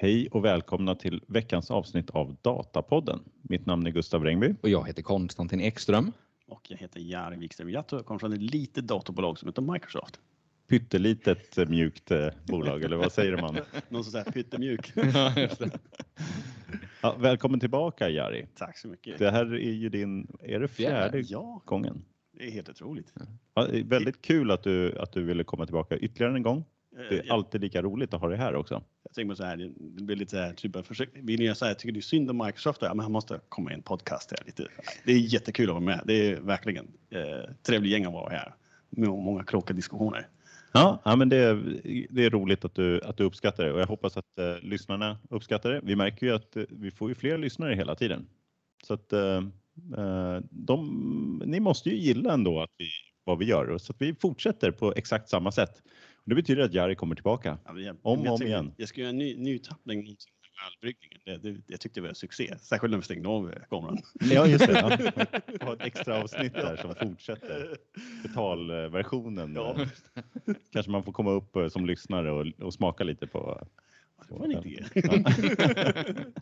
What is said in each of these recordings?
Hej och välkomna till veckans avsnitt av Datapodden. Mitt namn är Gustav Rengby. Och jag heter Konstantin Ekström. Och jag heter Jari Wikström. Jag kommer från ett litet datorbolag som heter Microsoft. Pyttelitet eh, mjukt eh, bolag, eller vad säger man? Någon som säger pyttemjuk. Ja, välkommen tillbaka Jari. Tack så mycket. Det här är ju din, är det fjärde Ja, gången? det är helt otroligt. Ja, det är väldigt kul att du, att du ville komma tillbaka ytterligare en gång. Det är Jag, alltid lika roligt att ha dig här också. jag tänker mig så här, det- det blir lite så här, typ, jag försöker, vill ni säga, tycker det är synd om Microsoft? Ja, men han måste komma i en podcast här lite. Det är jättekul att vara med. Det är verkligen eh, trevlig gäng att vara här. Med många kloka diskussioner. Ja, ja men det, är, det är roligt att du, att du uppskattar det och jag hoppas att eh, lyssnarna uppskattar det. Vi märker ju att eh, vi får ju fler lyssnare hela tiden. Så att eh, eh, de, ni måste ju gilla ändå att vi, vad vi gör så att vi fortsätter på exakt samma sätt. Det betyder att Jari kommer tillbaka. Ja, jag, Om och om tycker- igen. Jag ska göra en ny, ny tappning med ölbryggningen. Det, det, jag tyckte det var en succé. Särskilt när vi stängde av kameran. Ja, just det. Ja. Har ett extra avsnitt där som fortsätter. Betalversionen. Ja. Kanske man får komma upp eh, som lyssnare och, och smaka lite på. Det var en idé.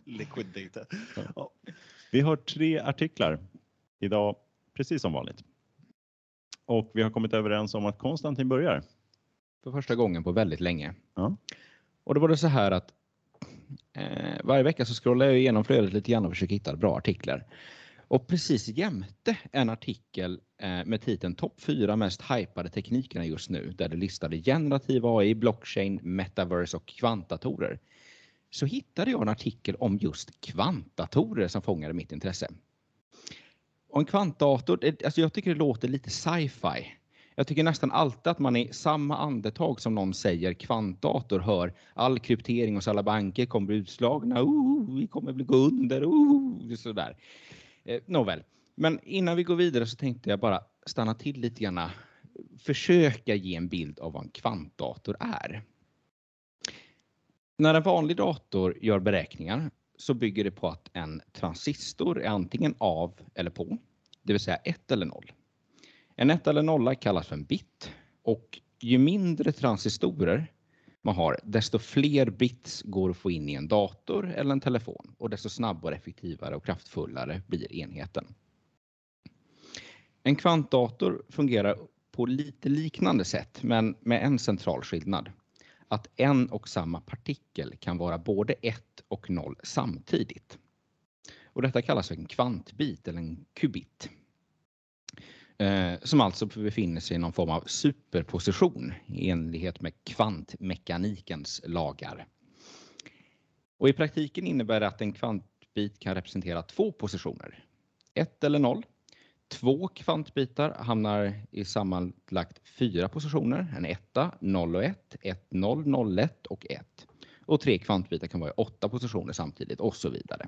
Liquid data. Ja. Vi har tre artiklar idag, precis som vanligt. Och vi har kommit överens om att Konstantin börjar. För första gången på väldigt länge. Ja. Och då var det så här att eh, varje vecka så scrollar jag igenom flödet lite grann och försöker hitta bra artiklar. Och precis jämte en artikel eh, med titeln Topp 4 mest hypade teknikerna just nu där det listade generativ AI, blockchain, metaverse och kvantdatorer. Så hittade jag en artikel om just kvantdatorer som fångade mitt intresse. Och en kvantdator, alltså jag tycker det låter lite sci-fi. Jag tycker nästan alltid att man i samma andetag som någon säger kvantdator hör all kryptering hos alla banker kommer bli utslagna. Oh, vi kommer bli gå under. Oh, sådär. Eh, nåväl, men innan vi går vidare så tänkte jag bara stanna till lite grann. Försöka ge en bild av vad en kvantdator är. När en vanlig dator gör beräkningar så bygger det på att en transistor är antingen av eller på, det vill säga 1 eller 0. En etta eller nolla kallas för en bit och ju mindre transistorer man har, desto fler bits går att få in i en dator eller en telefon och desto snabbare, effektivare och kraftfullare blir enheten. En kvantdator fungerar på lite liknande sätt, men med en central skillnad. Att en och samma partikel kan vara både 1 och 0 samtidigt. Och detta kallas för en kvantbit eller en kubit. Eh, som alltså befinner sig i någon form av superposition i enlighet med kvantmekanikens lagar. Och I praktiken innebär det att en kvantbit kan representera två positioner. 1 eller 0. Två kvantbitar hamnar i sammanlagt fyra positioner. En etta, 0 och 1, 1, 0, 0, 1 och 1. Och tre kvantbitar kan vara i åtta positioner samtidigt och så vidare.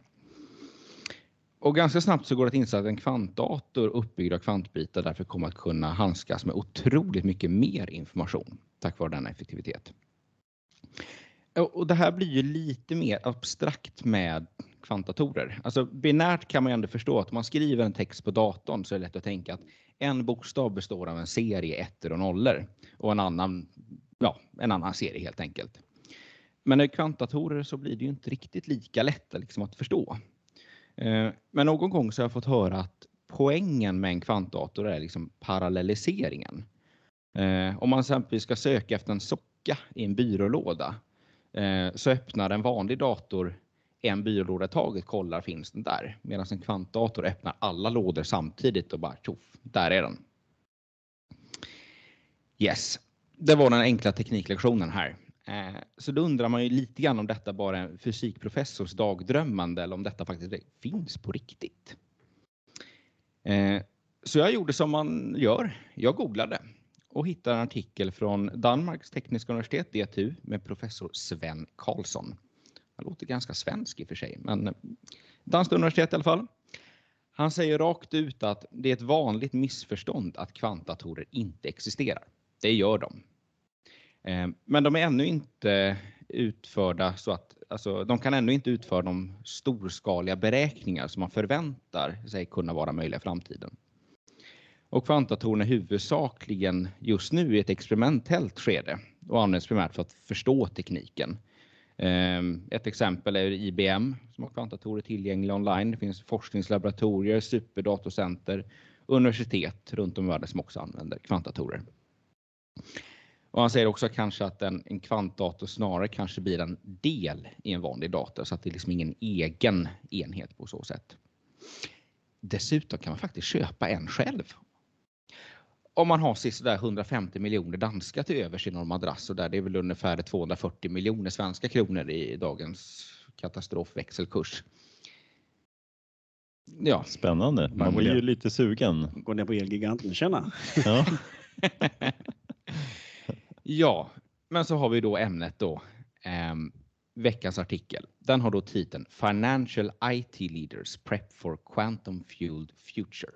Och ganska snabbt så går det att inse att en kvantdator uppbyggd av kvantbitar därför kommer att kunna handskas med otroligt mycket mer information tack vare denna effektivitet. Och det här blir ju lite mer abstrakt med kvantdatorer. Alltså binärt kan man ju ändå förstå att om man skriver en text på datorn så är det lätt att tänka att en bokstav består av en serie ettor och nollor och en annan, ja, en annan serie helt enkelt. Men med kvantdatorer så blir det ju inte riktigt lika lätt liksom, att förstå. Eh, men någon gång så har jag fått höra att poängen med en kvantdator är liksom parallelliseringen. Eh, om man exempelvis ska söka efter en socka i en byrålåda eh, så öppnar en vanlig dator en byrålåda i taget, kollar finns den där. Medan en kvantdator öppnar alla lådor samtidigt och bara tjoff, där är den. Yes, det var den enkla tekniklektionen här. Eh, så då undrar man ju lite grann om detta bara är en fysikprofessors dagdrömmande eller om detta faktiskt finns på riktigt. Eh, så jag gjorde som man gör. Jag googlade och hittade en artikel från Danmarks tekniska universitet, DTU, med professor Sven Karlsson. Han låter ganska svensk i och för sig, men eh, danskt universitet i alla fall. Han säger rakt ut att det är ett vanligt missförstånd att kvantdatorer inte existerar. Det gör de. Eh, men de är ännu inte utförda så att alltså, de kan ännu inte utföra de storskaliga beräkningar som man förväntar sig kunna vara möjliga i framtiden. Och kvantdatorerna är huvudsakligen just nu i ett experimentellt skede och används primärt för att förstå tekniken. Eh, ett exempel är IBM som har kvantdatorer tillgängliga online. Det finns forskningslaboratorier, superdatorcenter, universitet runt om i världen som också använder kvantdatorer. Och han säger också kanske att en, en kvantdator snarare kanske blir en del i en vanlig dator så att det är liksom ingen egen enhet på så sätt. Dessutom kan man faktiskt köpa en själv. Om man har sådär 150 miljoner danska till övers i någon madrass och där det är väl ungefär 240 miljoner svenska kronor i dagens katastrofväxelkurs. Ja. Spännande. Man blir ju lite sugen. Gå ner på Elgiganten, tjena! Ja. ja, men så har vi då ämnet då. Eh, veckans artikel. Den har då titeln Financial IT Leaders Prep for Quantum Fueled Future.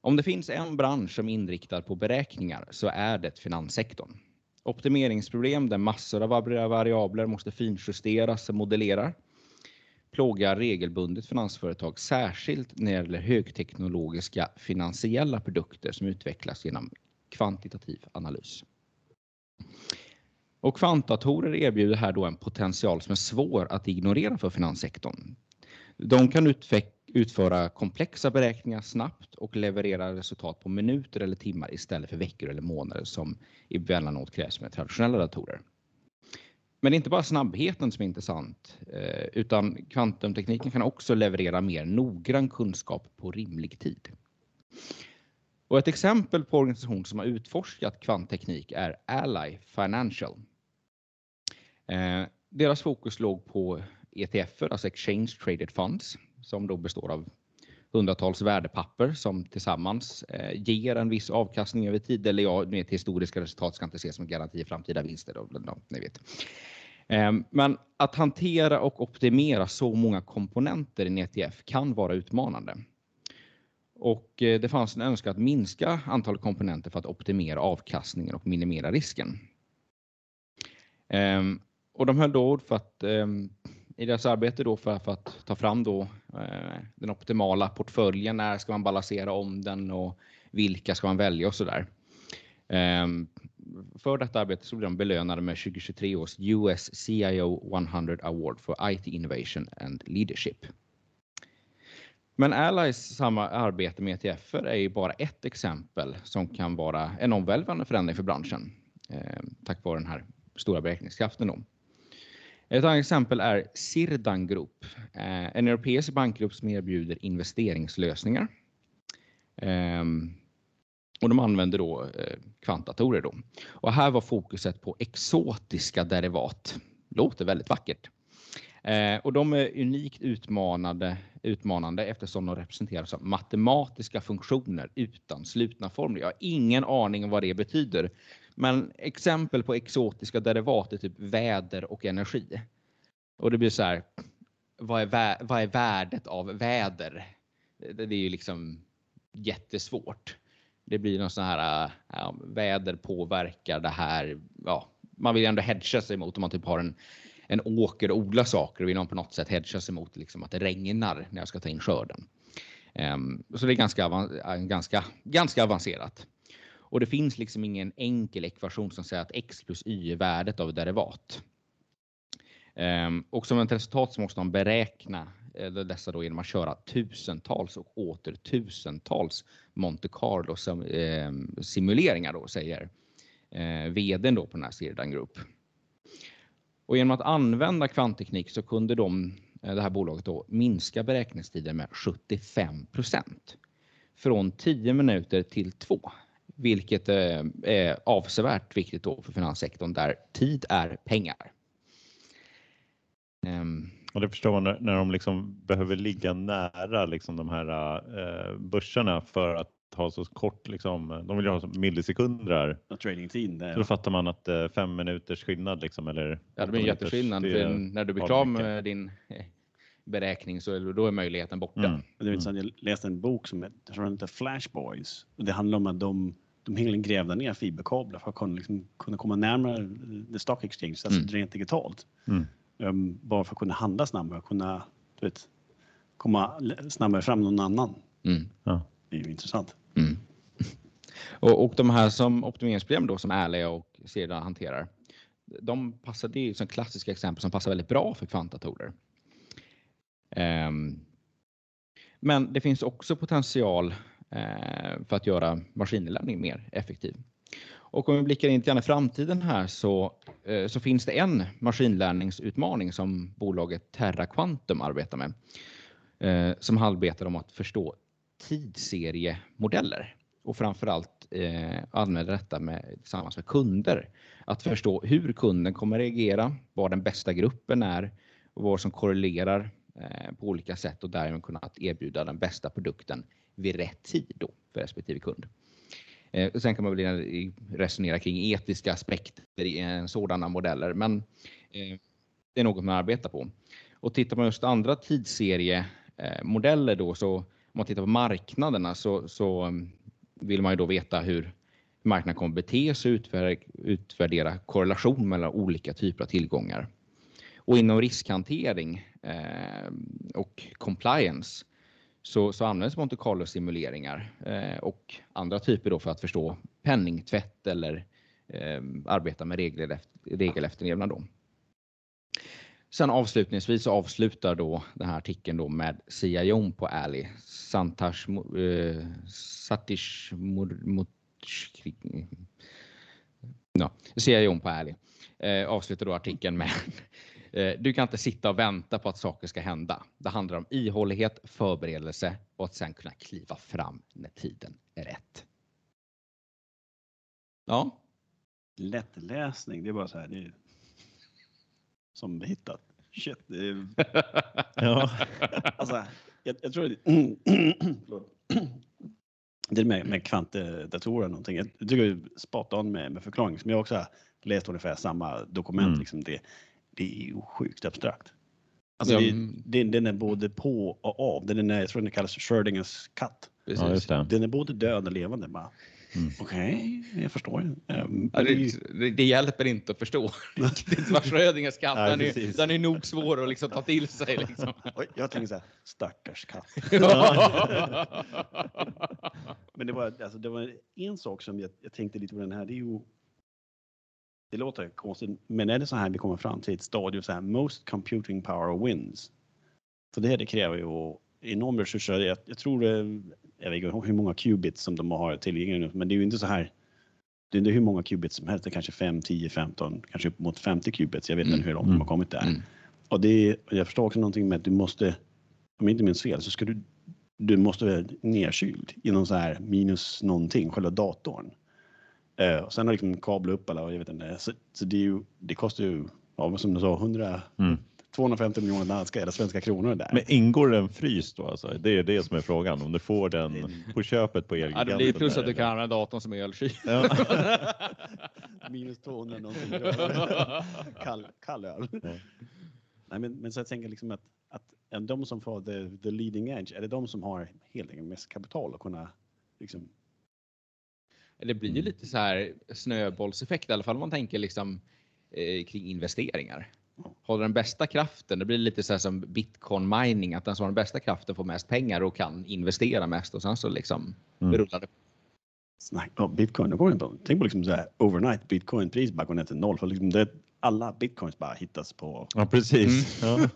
Om det finns en bransch som är inriktad på beräkningar så är det finanssektorn. Optimeringsproblem där massor av variabler måste finjusteras och modellerar plågar regelbundet finansföretag, särskilt när det gäller högteknologiska finansiella produkter som utvecklas genom kvantitativ analys. Och kvantdatorer erbjuder här då en potential som är svår att ignorera för finanssektorn. De kan utföra komplexa beräkningar snabbt och leverera resultat på minuter eller timmar istället för veckor eller månader som emellanåt krävs med traditionella datorer. Men det är inte bara snabbheten som är intressant, eh, utan kvantumtekniken kan också leverera mer noggrann kunskap på rimlig tid. Och ett exempel på organisation som har utforskat kvantteknik är Ally Financial. Eh, deras fokus låg på ETF, alltså Exchange Traded Funds, som då består av hundratals värdepapper som tillsammans eh, ger en viss avkastning över tid. Eller ja, med historiska resultat ska inte ses som garanti i framtida vinster. Då, ni vet. Eh, men att hantera och optimera så många komponenter i en ETF kan vara utmanande. Och eh, det fanns en önskan att minska antalet komponenter för att optimera avkastningen och minimera risken. Ehm, och de höll då för att ehm, i deras arbete då för, för att ta fram då eh, den optimala portföljen. När ska man balansera om den och vilka ska man välja och så där. Ehm, för detta arbete så blev de belönade med 2023 års US CIO 100 Award for IT Innovation and Leadership. Men Allies samma arbete med ETF är ju bara ett exempel som kan vara en omvälvande förändring för branschen eh, tack vare den här stora beräkningskraften. Då. Ett annat exempel är Sirdan Group, eh, en europeisk bankgrupp som erbjuder investeringslösningar. Eh, och de använder då eh, kvantdatorer. Då. Och här var fokuset på exotiska derivat. Låter väldigt vackert. Eh, och de är unikt utmanande, utmanande eftersom de representeras av matematiska funktioner utan slutna formler. Jag har ingen aning om vad det betyder. Men exempel på exotiska derivat är typ väder och energi. Och det blir så här, vad är, vad är värdet av väder? Det, det är ju liksom jättesvårt. Det blir någon sån här, äh, ja, väder påverkar det här. Ja, man vill ändå hedga sig mot om man typ har en, en åker och odlar saker och vill man på något sätt hedga sig mot liksom att det regnar när jag ska ta in skörden. Ehm, så det är ganska, äh, ganska, ganska avancerat. Och det finns liksom ingen enkel ekvation som säger att x plus y är värdet av derivat. Ehm, och som ett resultat så måste man beräkna eh, dessa då genom att köra tusentals och åter tusentals Monte Carlo ehm, simuleringar då säger eh, vdn då på den här Sirdan Group. Och genom att använda kvantteknik så kunde de, eh, det här bolaget då minska beräkningstiden med 75 från 10 minuter till 2 vilket eh, är avsevärt viktigt då för finanssektorn där tid är pengar. Ehm. Och det förstår man när, de liksom behöver ligga nära liksom de här eh, börserna för att ha så kort, liksom, de vill ju ha millisekunder. Tradingtid. Så då fattar man att uh, fem minuters skillnad liksom, eller? Ja, det blir en jätteskillnad. För när du blir klar med din beräkning så då är möjligheten borta. Mm. Det är mm. Jag läste en bok som heter Flash Boys. Det handlar om att de de helt grävde ner fiberkablar för att kunna, liksom, kunna komma närmare the stock exchange, alltså mm. rent digitalt. Mm. Um, bara för att kunna handla snabbare, kunna du vet, komma snabbare fram någon annan. Mm. Ja. Det är ju intressant. Mm. Och, och de här som optimeringsprogram då som Ärliga och Serda hanterar, de passar, det är ju som klassiska exempel som passar väldigt bra för kvantdatorer. Um, ehm. men det finns också potential eh, för att göra maskininlärning mer effektiv. Och om vi blickar in i framtiden här så, eh, så finns det en maskinlärningsutmaning som bolaget Terra Quantum arbetar med. Eh, som arbetar om att förstå tidsseriemodeller och framförallt eh, använda detta med, tillsammans med kunder. Att förstå hur kunden kommer reagera, vad den bästa gruppen är och vad som korrelerar eh, på olika sätt och därmed kunna att erbjuda den bästa produkten vid rätt tid då för respektive kund. Eh, sen kan man väl resonera kring etiska aspekter i sådana modeller, men eh, det är något man arbetar på. Och tittar man just andra tidsseriemodeller eh, då, så man tittar på marknaderna så, så mm, vill man ju då veta hur marknaden kommer bete sig och utvärdera korrelation mellan olika typer av tillgångar. Och inom riskhantering eh, och compliance så, så används Monte Carlo simuleringar eh, och andra typer då för att förstå penningtvätt eller eh, arbeta med regler, regelefterlevnad. Då. Sen avslutningsvis så avslutar då den här artikeln då med CIO på Ali, Santash eh, Satish Mutschki. Ja, CIO på Ali eh, avslutar då artikeln med Eh, du kan inte sitta och vänta på att saker ska hända. Det handlar om ihållighet, förberedelse och att sen kunna kliva fram när tiden är rätt. Ja. Lättläsning, det är bara så här. Det är som hittat. Shit. Ja. Alltså, jag, jag tror det, det med, med kvantdatorer någonting. Jag tycker spot on med, med förklaring som jag också läst ungefär samma dokument. Mm. Liksom det, det är ju sjukt abstrakt. Alltså ja. det, det, den är både på och av. Den är, jag tror den kallas Schrödingers katt. Ja. Den är både död och levande. Bara. Mm. Okej, okay, jag förstår. Um, ja, det, det, hjälper inte att förstå riktigt vad Schrödingers katt den, är, den är nog svår att liksom ta till sig. Liksom. jag tänkte så här, stackars katt. Men det var, alltså, det var en sak som jag, jag tänkte lite på den här. Det är ju det låter konstigt, men är det så här vi kommer fram till ett stadium så här most computing power wins? För det här det kräver ju enorma resurser. Jag, jag tror det, jag vet inte hur många qubits som de har tillgängliga nu, men det är ju inte så här. Det är inte hur många qubits som helst, det är kanske 5, 10, 15, kanske upp mot 50 qubits. Jag vet inte mm. hur långt de har kommit där. Mm. Och det, jag förstår också någonting med att du måste, om jag inte minns fel, så ska du, du måste vara nedkyld i någon så här minus någonting, själva datorn. Eh, och sen har liksom kabla upp alla, jag vet inte. Så, så det, ju, det, kostar ju, ja, som du sa, 100, mm. 250 miljoner danska eller svenska kronor där. Men ingår den fryst då alltså? Det är det som är frågan, om du får den på köpet på Elgiganten? Ja, det blir plus att du kan använda datorn som elkyl. Ja. Minus 200 någonting. kall, kall öl. Ja. Nej, men, men så jag tänker liksom att, att de som får the, the leading edge, är det de som har helt enkelt mest kapital att kunna liksom det blir ju lite så här snöbollseffekt i alla fall om man tänker liksom eh, kring investeringar. Håller den bästa kraften, det blir lite så här som bitcoin mining, att den som har den bästa kraften får mest pengar och kan investera mest och sen så liksom mm. rullar det. Snack om bitcoin, går inte tänk på liksom så här overnight bitcoin pris bara går ner till noll för liksom det, alla bitcoins bara hittas på. Ja precis. Mm. Ja.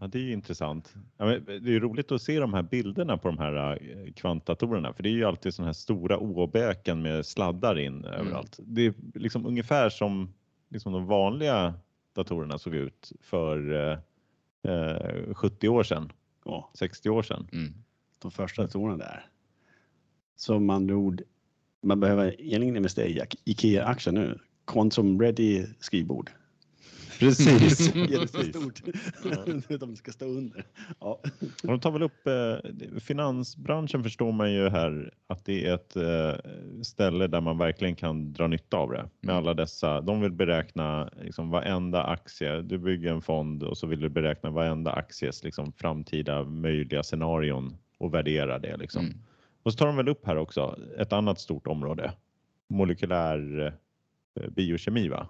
Ja, det är intressant. Ja, det är roligt att se de här bilderna på de här eh, kvantdatorerna, för det är ju alltid sådana här stora åbäken med sladdar in mm. överallt. Det är liksom ungefär som liksom de vanliga datorerna såg ut för eh, 70 år sedan, ja. 60 år sedan. Mm. De första datorerna där. Så man ord, man behöver egentligen investera i IKEA-aktier nu. Quantum Ready skrivbord. Precis. Ja. De ska stå under. Ja. De tar väl upp eh, finansbranschen förstår man ju här att det är ett eh, ställe där man verkligen kan dra nytta av det med alla dessa. De vill beräkna liksom varenda aktie. Du bygger en fond och så vill du beräkna varenda akties liksom framtida möjliga scenarion och värdera det liksom. Mm. Och så tar de väl upp här också ett annat stort område. Molekylär eh, biokemi va?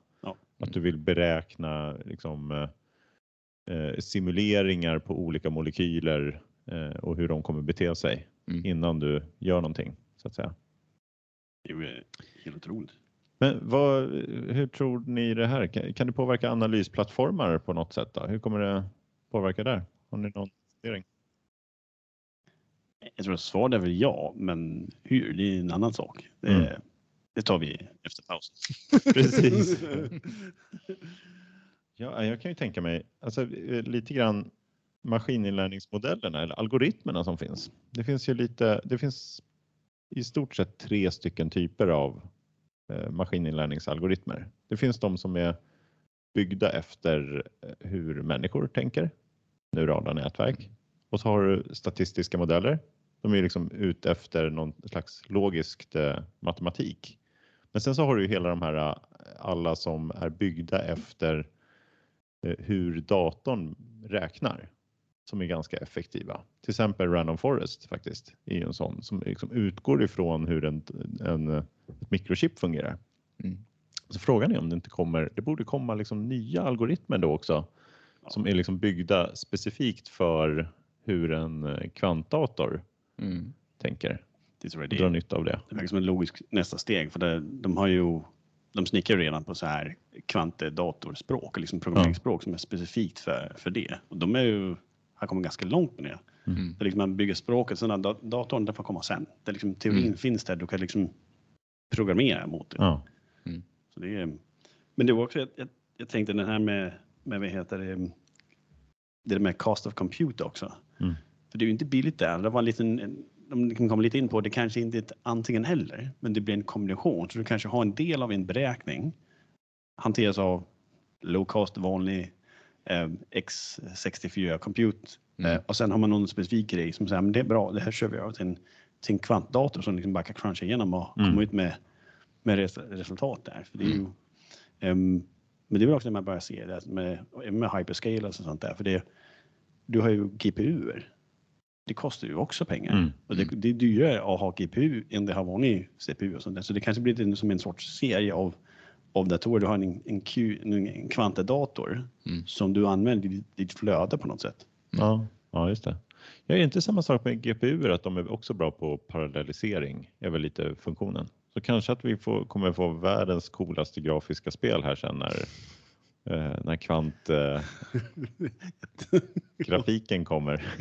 Att du vill beräkna liksom, eh, eh, simuleringar på olika molekyler eh, och hur de kommer bete sig mm. innan du gör någonting så att säga. Det är helt otroligt. Men vad, hur tror ni det här? Kan, kan det påverka analysplattformar på något sätt? Då? Hur kommer det påverka där? Har ni någon fundering? Jag tror att svaret är väl ja, men hur, det är en annan sak. Mm. Det tar vi efter pausen. Precis. Ja, jag kan ju tänka mig alltså, eh, lite grann maskininlärningsmodellerna eller algoritmerna som finns. Det finns ju lite, det finns i stort sett tre stycken typer av eh, maskininlärningsalgoritmer. Det finns de som är byggda efter eh, hur människor tänker, neurala nätverk. Och så har du statistiska modeller. De är liksom ute efter någon slags logiskt eh, matematik. Men sen så har du ju hela de här eh, alla som är byggda efter eh, hur datorn räknar som är ganska effektiva. Till exempel Random Forest faktiskt är ju en sån som liksom utgår ifrån hur en, en, ett mikrochip fungerar. Mm. Så frågan är om det inte kommer, det borde komma liksom nya algoritmer då också som är liksom byggda specifikt för hur en eh, kvantdator Mm. tänker Det drar är. nytta av det. Det verkar som en logisk nästa steg för det, de har ju de snickrar redan på så här kvantdatorspråk, liksom programmeringsspråk som är specifikt för, för det. Och de är ju, har kommit ganska långt med det. Mm. är liksom man bygger språket, sen dat- datorn, den får komma sen. Det är liksom, teorin Mm. finns där, du kan liksom programmera mot det. Ja. Så det är, men det var också, jag, jag, jag tänkte den här med, med vad heter det, det med cost of compute också. Mm. För det är ju inte billigt där. Det var en liten, en- de kan komma lite in på, det kanske inte är ett antingen eller, men det blir en kombination. Så du kanske har en del av en beräkning hanteras av low cost, vanlig eh, X64 compute Mm. eh, och sen har man någon specifik grej som säger men det är bra, det här kör vi över till en, till en kvantdator som liksom bara kan cruncha igenom och Mm. komma ut med, med res, resultat där. För det är ju, ehm, men det är väl också när man börjar se det med, med hyperscalers och sånt där. För det, du har ju GPUer. Det kostar ju också pengar. Mm. Och det, det är dyrare att ha GPU än det har vanlig CPU och sånt där. Så det kanske blir lite som en sorts serie av, av datorer. Du har en, en, Q, en, kvantdator Mm. som du använder i ditt- flöde på något sätt. Ja, ja, just det. Jag är inte samma sak med GPU att de är också bra på parallellisering är väl lite funktionen. Så kanske att vi får, kommer få världens coolaste grafiska spel här sen när, eh, när kvant eh, grafiken kommer.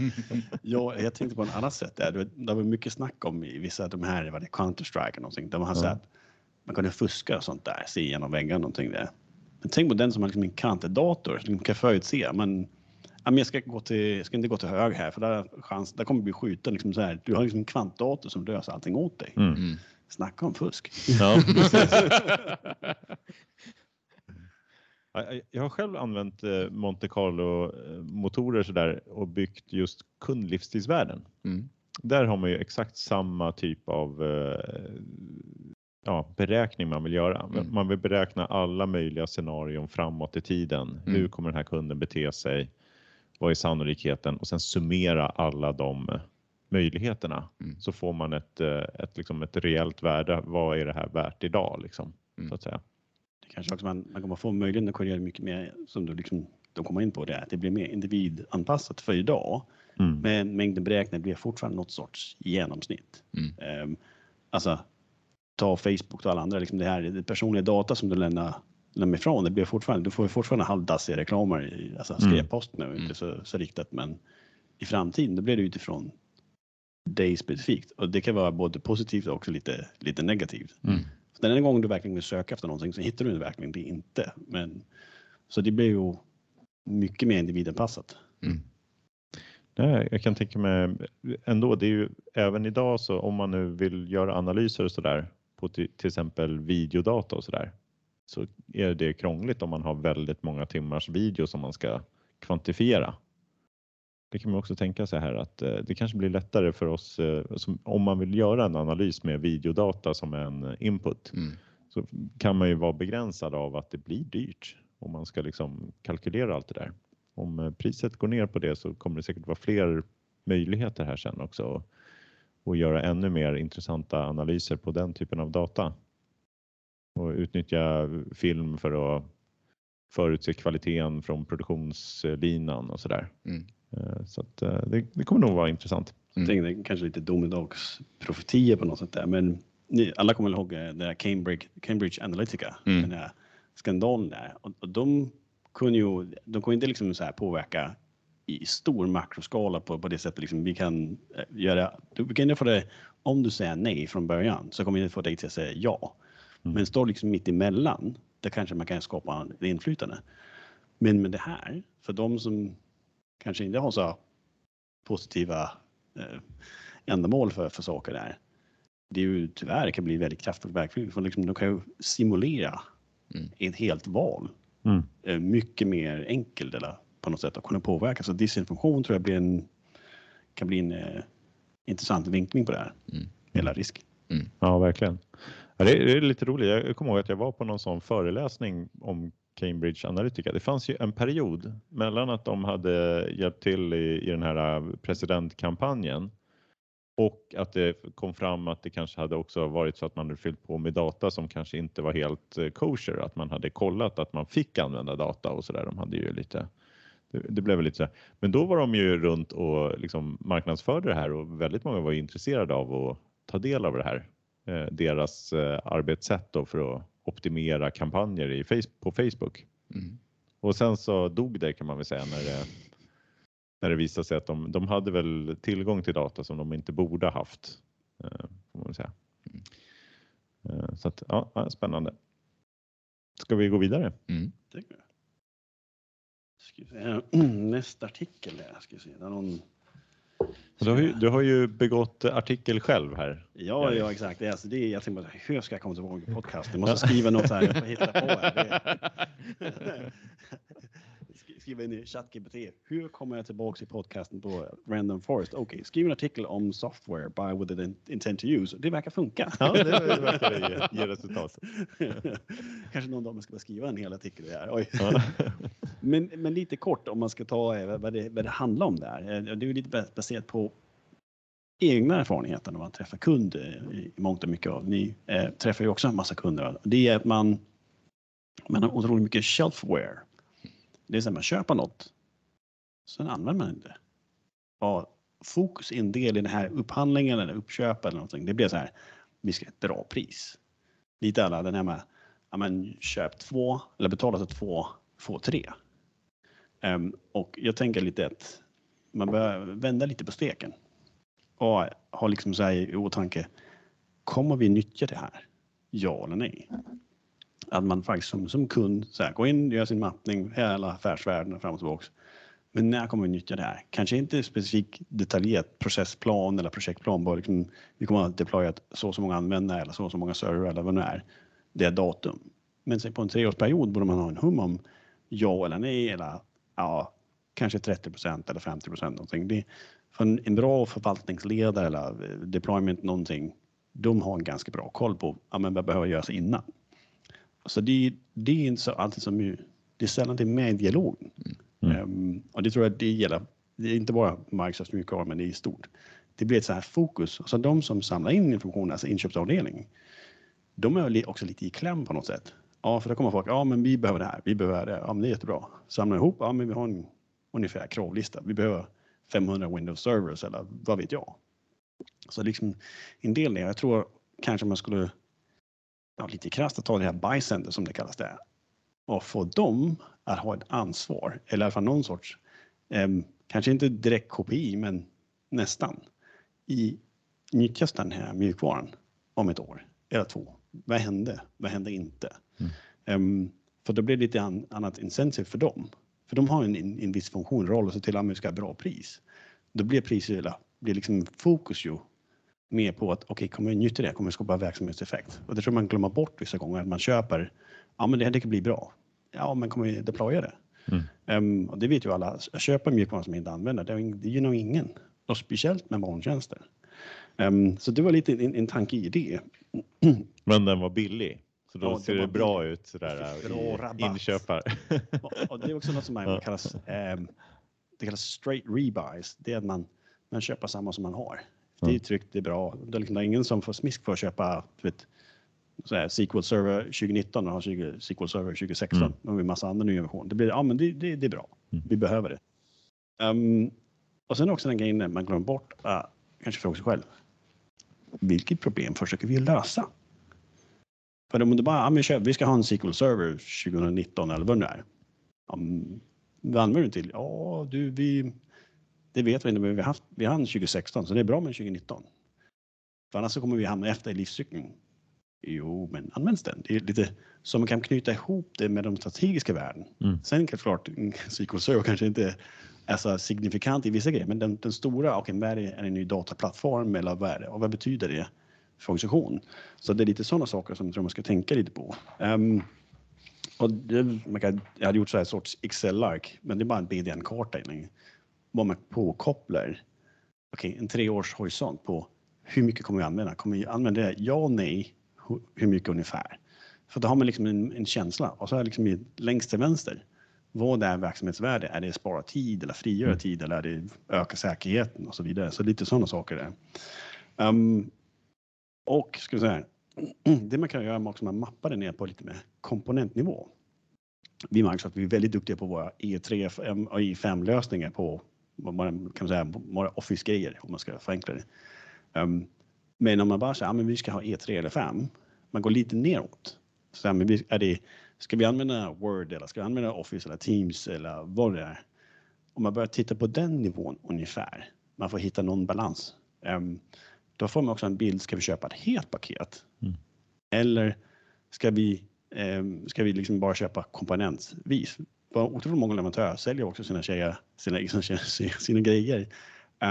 Ja, jag tänkte på ett annat sätt där. Det det var mycket snack om i vissa av de här, vad det Counter-Strike och någonting. Har Ja. sagt att man kunde fuska och sånt där, se igenom väggar och någonting där. Men tänk på den som har liksom en kvantdator som kan förutse. Men, ja, men jag, ska gå till, jag ska inte gå till höger här för där, chans, där kommer vi bli skjuten. Liksom så här. Du har liksom en kvantdator som löser allting åt dig. Mm. Mm. Snacka om fusk. Ja, jag- har själv använt eh, Monte Carlo-motorer sådär och byggt just kundlivstidsvärden. Mm. Där har man ju exakt samma typ av eh, ja, beräkning man vill göra. Mm. Man vill beräkna alla möjliga scenarion framåt i tiden. Mm. Hur kommer den här kunden bete sig? Vad är sannolikheten? Och sen summera alla de eh, möjligheterna. Mm. Så får man ett, eh, ett, liksom ett reellt värde. Vad är det här värt idag? Liksom, Mm. så att säga. Det kanske också man, man kommer få möjligheten att korrigera mycket mer som du liksom, de kommer in på det, att det blir mer individanpassat för idag. Mm. Men mängden beräknat blir fortfarande något sorts genomsnitt. Mm. Um, alltså, ta Facebook och alla andra, liksom det här det personliga data som du lämnar, lämnar ifrån, det blir fortfarande, du får fortfarande halvdassiga reklamer, i, alltså Mm. skräppost nu, Mm. inte så, så riktat, men i framtiden då blir det utifrån dig specifikt och det kan vara både positivt och också lite, lite negativt. Mm. Den enda gången du verkligen vill söka efter någonting så hittar du verkligen det inte. Men, så det blir ju mycket mer individanpassat. Mm. Nej, jag kan tänka mig ändå, det är ju även idag så om man nu vill göra analyser och sådär på till, till exempel videodata och sådär så är det krångligt om man har väldigt många timmars video som man ska kvantifiera. Det kan man också tänka sig här att eh, det kanske blir lättare för oss eh, som, om man vill göra en analys med videodata som en input Mm. så kan man ju vara begränsad av att det blir dyrt om man ska liksom kalkylera allt det där. Om eh, priset går ner på det så kommer det säkert vara fler möjligheter här sen också och, och göra ännu mer intressanta analyser på den typen av data. Och utnyttja film för att förutse kvaliteten från produktionslinan och sådär. Mm. Eh, Så att eh, det, det kommer nog vara intressant. Jag tänkte kanske lite domedagsprofetier på något sätt där, men ni, alla kommer ihåg eh, det där Cambridge, Cambridge Analytica, Mm. den där skandalen där. Och, och de kunde ju, de kunde inte liksom så här påverka i stor makroskala på, på det sättet liksom vi kan göra. Du kan inte få det, om du säger nej från början så kommer vi inte få dig till att säga ja. Mm. Men står liksom mitt emellan, där kanske man kan skapa inflytande. Men med det här, för de som kanske inte har så positiva eh, ändamål för, för saker där. Det är ju tyvärr det kan bli väldigt kraftfullt verktyg för liksom, de kan ju simulera Mm. ett helt val Mm. eh, mycket mer enkelt eller på något sätt att kunna påverka. Så disinformation tror jag blir en, kan bli en eh, intressant vinkling på det här. Mm. Hela risk. Ja, verkligen. Ja, det, är, det är lite roligt. Jag kommer ihåg att jag var på någon sån föreläsning om Cambridge Analytica. Det fanns ju en period mellan att de hade hjälpt till i, i den här äh, presidentkampanjen och att det kom fram att det kanske hade också varit så att man hade fyllt på med data som kanske inte var helt äh, kosher, att man hade kollat att man fick använda data och så där. De hade ju lite det, det blev lite så. Men då var de ju runt och liksom marknadsförde det här och väldigt många var intresserade av att ta del av det här. Eh, deras eh, arbetssätt då för att optimera kampanjer i face, på Facebook. Mm. Och sen så dog det kan man väl säga när det, när det visade sig att de, de hade väl tillgång till data som de inte borde ha haft. Eh, får man säga. Eh, så att, ja, spännande. Ska vi gå vidare? Mm. Nästa artikel där. Ska vi se. Där någon... Du har, ju, du har ju begått artikel själv här. Ja, ja exakt. Det är, alltså, det är, jag tänkte bara, hur ska jag komma tillbaka i podcast? Jag måste skriva något här. Jag får hitta på här. Skriva in i ChatGPT. Hur kommer jag tillbaka i podcasten på Random Forest? Okej, skriv en artikel om software by with an intent to use. Det verkar funka. Ja, det verkar ge, ge resultat. Kanske någon dag man ska skriva en hel artikel här. Oj. Ja. Men, men lite kort om man ska ta eh, vad det, vad det handlar om där. Eh, Det är lite bas- baserat på egna erfarenheter när man träffar kunder i mångt och mycket. Av. Ni eh, träffar ju också en massa kunder. Det är att man, man har otroligt mycket shelfware. Det är så att man köper något, sen använder man inte. Och fokus är en del i den här upphandlingen eller uppköp eller någonting. Det blir så här, vi ska ha ett bra pris. Lite alla den här med, ja men köp två eller betala för två, få tre. Um, och jag tänker lite att man bör vända lite på steken och ha liksom så här i åtanke, kommer vi nyttja det här? Ja eller nej? Att man faktiskt som, som kund så här, går in, gör sin mappning, hela affärsvärlden fram och tillbaka. Men när kommer vi nyttja det här? Kanske inte specifikt detaljerat processplan eller projektplan, bara liksom, vi kommer att deploya så och så många användare eller så och så många servrar eller vad det nu är. Det är datum. Men sen på en treårsperiod borde man ha en hum om ja eller nej eller ja, kanske 30 procent eller 50 procent någonting. Det, för en, en bra förvaltningsledare eller eh, deployment någonting, de har en ganska bra koll på ja, men vad behöver göras innan. Så det, det är inte så alltid som ju- det är sällan det är med i dialogen. Mm. Ehm, och det tror jag det gäller, det är inte bara Microsoft mjukvara men det är i stort. Det blir ett så här fokus. Så de som samlar in information, alltså inköpsavdelning, de är också lite i kläm på något sätt. Ja, för då kommer folk, ja men vi behöver det här, vi behöver det, ja men det är jättebra. Samla ihop, ja men vi har en ungefär kravlista, vi behöver 500 Windows servers eller vad vet jag. Så liksom en del jag tror kanske man skulle, ja, lite krasst att ta det här center som det kallas där och få dem att ha ett ansvar eller i alla fall någon sorts, em, kanske inte direkt KPI men nästan, i nyttjas den här mjukvaran om ett år eller två? Vad hände? Vad hände inte? Mm. Em, för då blir det lite an, annat incentive för dem. För de har en, en, en viss funktion, roll och se till att vi ska ha bra pris. Då blir priset, blir liksom fokus ju mer på att okej, kommer vi nyttja det? Kommer vi skapa verksamhetseffekt? Och det tror jag man glömmer bort vissa gånger, att man köper, ja men det här det kan bli bra. Ja, men kommer vi deploya det? Mm. Ehm, och det vet ju alla, att köpa mjukvara som inte använder, det, det gynnar nog ingen. Och speciellt med molntjänster. Ehm, så det var lite en, en tanke i det. Men den var billig. Så då Ja, ser det var bra billig. ut sådär fick bra i inköpar. Och, det är också något som man kallas, ehm, det kallas straight rebuys. Det är att man, man köper samma som man har. Det är Mm. tryggt, det är bra. Det är, liksom, ingen som får smisk för att köpa vet, så här, SQL Server 2019 och har 20, SQL Server 2016. Mm. Och en massa andra nya versioner. Det, blir, ja, men det, det, det är bra. Mm. Vi behöver det. Ehm, och sen också den grejen man glömmer bort, uh, kanske fråga sig själv. vilket problem försöker vi lösa? För om du bara, ja, men kör, vi ska ha en SQL Server 2019 eller vad det nu är. Um, vad använder du till? Ja, du, vi, det vet vi inte, men vi har haft, vi har 2016 så det är bra med 2019. För annars så kommer vi hamna efter i livscykeln. Jo, men används den? Det är lite så man kan knyta ihop det med de strategiska värden. Mm. Sen klart, SQL kanske inte är så signifikant i vissa grejer, men den, den stora, okej, okay, det, är en ny dataplattform eller vad är det? Och vad betyder det för organisation? Så det är lite sådana saker som jag tror man ska tänka lite på. Um, och det, man kan, jag hade gjort så här sorts Excel-ark, men det är bara en BDN-karta. Vad man påkopplar, okay, en treårshorisont på hur mycket kommer vi använda? Kommer vi använda det? Ja och nej. Hur mycket ungefär? För då har man liksom en, en känsla och så är liksom längst till vänster. Vad är verksamhetsvärde? Är det spara tid eller frigöra mm. tid eller är det öka säkerheten och så vidare? Så lite sådana saker där. Um, och ska vi säga, det man kan göra är att man mappar det ner på lite mer komponentnivå. Vi märker att vi är väldigt duktiga på våra E3 och E5 lösningar på kan man säga, våra Office-grejer om man ska förenkla det. Um, men om man bara säger att ja, vi ska ha E3 eller 5, man går lite neråt. Så men är det, ska vi använda Word eller ska vi använda Office eller Teams eller vad det är? Om man börjar titta på den nivån ungefär, man får hitta någon balans. Um, då får man också en bild, ska vi köpa ett helt paket? Mm. Eller ska vi, um, ska vi liksom bara köpa komponentvis? Otroligt många leverantörer säljer också sina, tjejer, sina, sina, sina grejer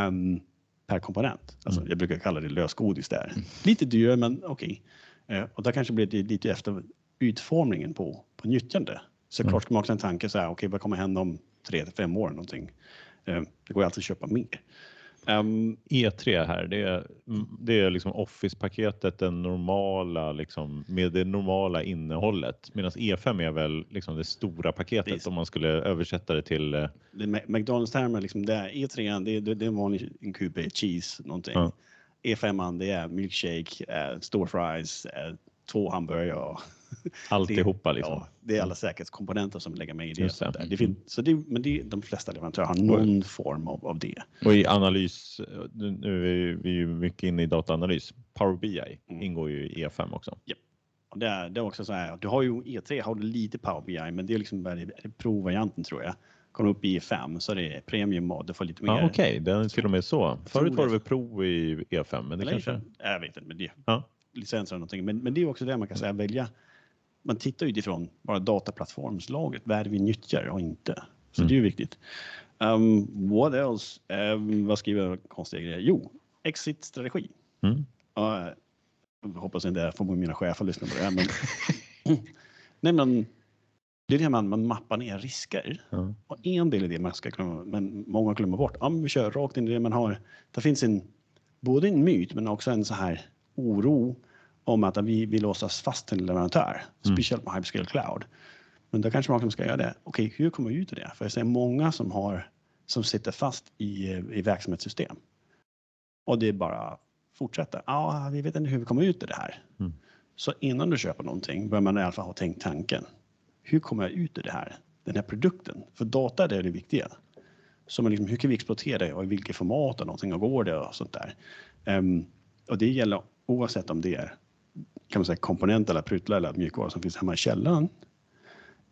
um, per komponent. Alltså, mm. Jag brukar kalla det lösgodis där. Mm. Lite dyrare men okej. Okay. Uh, och där kanske blir det lite efter utformningen på, på nyttjande. Så mm. klart ska man också en tanke så här, okej okay, vad kommer hända om tre till fem år någonting? Uh, det går ju alltid att köpa mer. Um, ehm, E3 här, det är, det är liksom Office-paketet, den normala, liksom, med det normala innehållet. Medan E5 är väl liksom det stora paketet det om man skulle översätta det till... Eh, det McDonalds-termer, liksom, det är E3, det är, det är en vanlig en QB, cheese, någonting. Ja. E5 det är milkshake, äh, store fries, äh, två hamburgare Alltihopa liksom. Ja, det är alla säkerhetskomponenter som lägger med i det. det. det finns, så det, men det, de flesta leverantörer har någon form av, av det. Och i analys, nu är vi ju mycket inne i dataanalys. Power BI mm. ingår ju i E5 också. Ja. Och det, är, det är också så här, du har ju E3 har du lite Power BI, men det är liksom är det provvarianten tror jag. Kommer upp i E5 så är det premium och du får lite mer. Ja, Okej, okay. den är till och med så. Förut var det väl prov i E5, men det Eller kanske. Jag vet inte, men det. Ja. Licenser eller någonting, men, men det är också det man kan säga välja man tittar utifrån bara dataplattformslaget, vad är det vi nyttjar och inte. Så mm. det är ju viktigt. Um, what else? Um, vad skriver jag konstiga grejer? Jo, exit-strategi. Mm. Uh, jag hoppas inte jag får mina chefer lyssna på det här. Men, nej, men det är det man, man mappar ner risker. Mm. Och en del i det man ska glömma, men många glömmer bort. Ja, vi kör rakt in i det man har. Det finns en, både en myt men också en så här oro om att vi vill låsa fast till en leverantör, mm. speciellt med Hyperscale Cloud. Men då kanske man ska göra det. Okej, okay, hur kommer vi ut ur det? För jag ser många som, har, som sitter fast i, i verksamhetssystem. Och det är bara fortsätta. Ja, ah, vi vet inte hur vi kommer ut ur det här. Mm. Så innan du köper någonting bör man i alla fall ha tänkt tanken. Hur kommer jag ut ur det här? Den här produkten. För data är det viktiga. Så man liksom, hur kan vi exploatera det och i vilket format och någonting och går det och sånt där. Um, och det gäller oavsett om det är kan man säga, komponent eller pryttlar eller mjukvara som finns hemma i källaren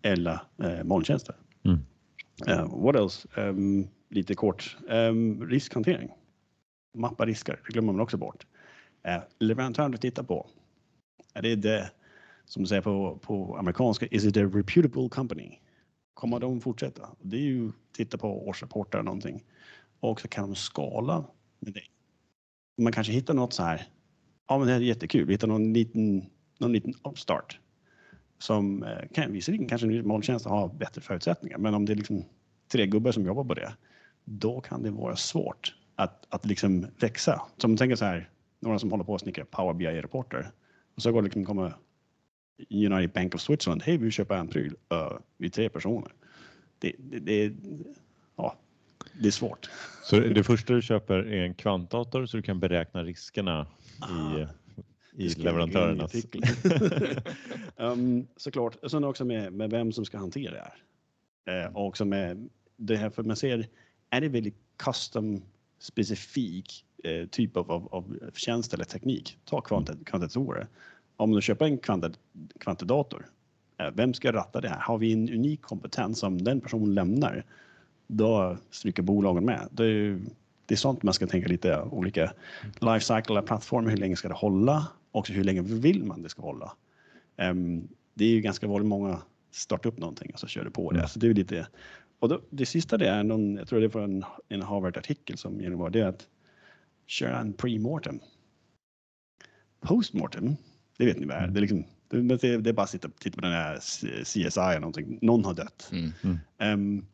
eller eh, molntjänster. Mm. Uh, what else? Um, lite kort. Um, riskhantering. Mappa risker, det glömmer man också bort. Uh, leverantören du tittar på, är det det som du säger på, på amerikanska, is it a reputable company? Kommer de fortsätta? Det är ju titta på årsrapporter eller någonting. Och så kan de skala med det. Man kanske hittar något så här ja, men det är jättekul. Vi hittar någon liten, någon liten upstart som eh, kan, visserligen kanske en molntjänst har bättre förutsättningar, men om det är liksom tre gubbar som jobbar på det, då kan det vara svårt att, att liksom växa. Som tänker så här, några som håller på att snickra Power BI reporter och så går det liksom komma United Bank of Switzerland, hej vi vill köpa en pryl, uh, vi är tre personer. Det, det, det, ja, det är svårt. Så det första du köper är en kvantdator så du kan beräkna riskerna i, i leverantörernas... um, såklart. Och sen också med, med vem som ska hantera det här. Eh, och också med det här, för man ser, är det väldigt custom specifik eh, typ av, av, av tjänst eller teknik. Ta kvantet, kvantitatorer. Om du köper en kvantet, kvantdator, eh, vem ska ratta det här? Har vi en unik kompetens som den personen lämnar, då stryker bolagen med. Det är, det är sånt man ska tänka lite olika life cycle eller plattformar. Hur länge ska det hålla? Och hur länge vill man det ska hålla? Um, det är ju ganska vanligt många startar upp någonting och så kör det på det. Mm. Så det är lite och då, det sista det är någon, jag tror det var en, en Harvard-artikel som genomvar det är att köra en pre-mortem. Post-mortem, det vet ni vad är. Det är, liksom, det, det är bara att sitta, titta på den här CSI eller någonting. Någon har dött. Mm. Um,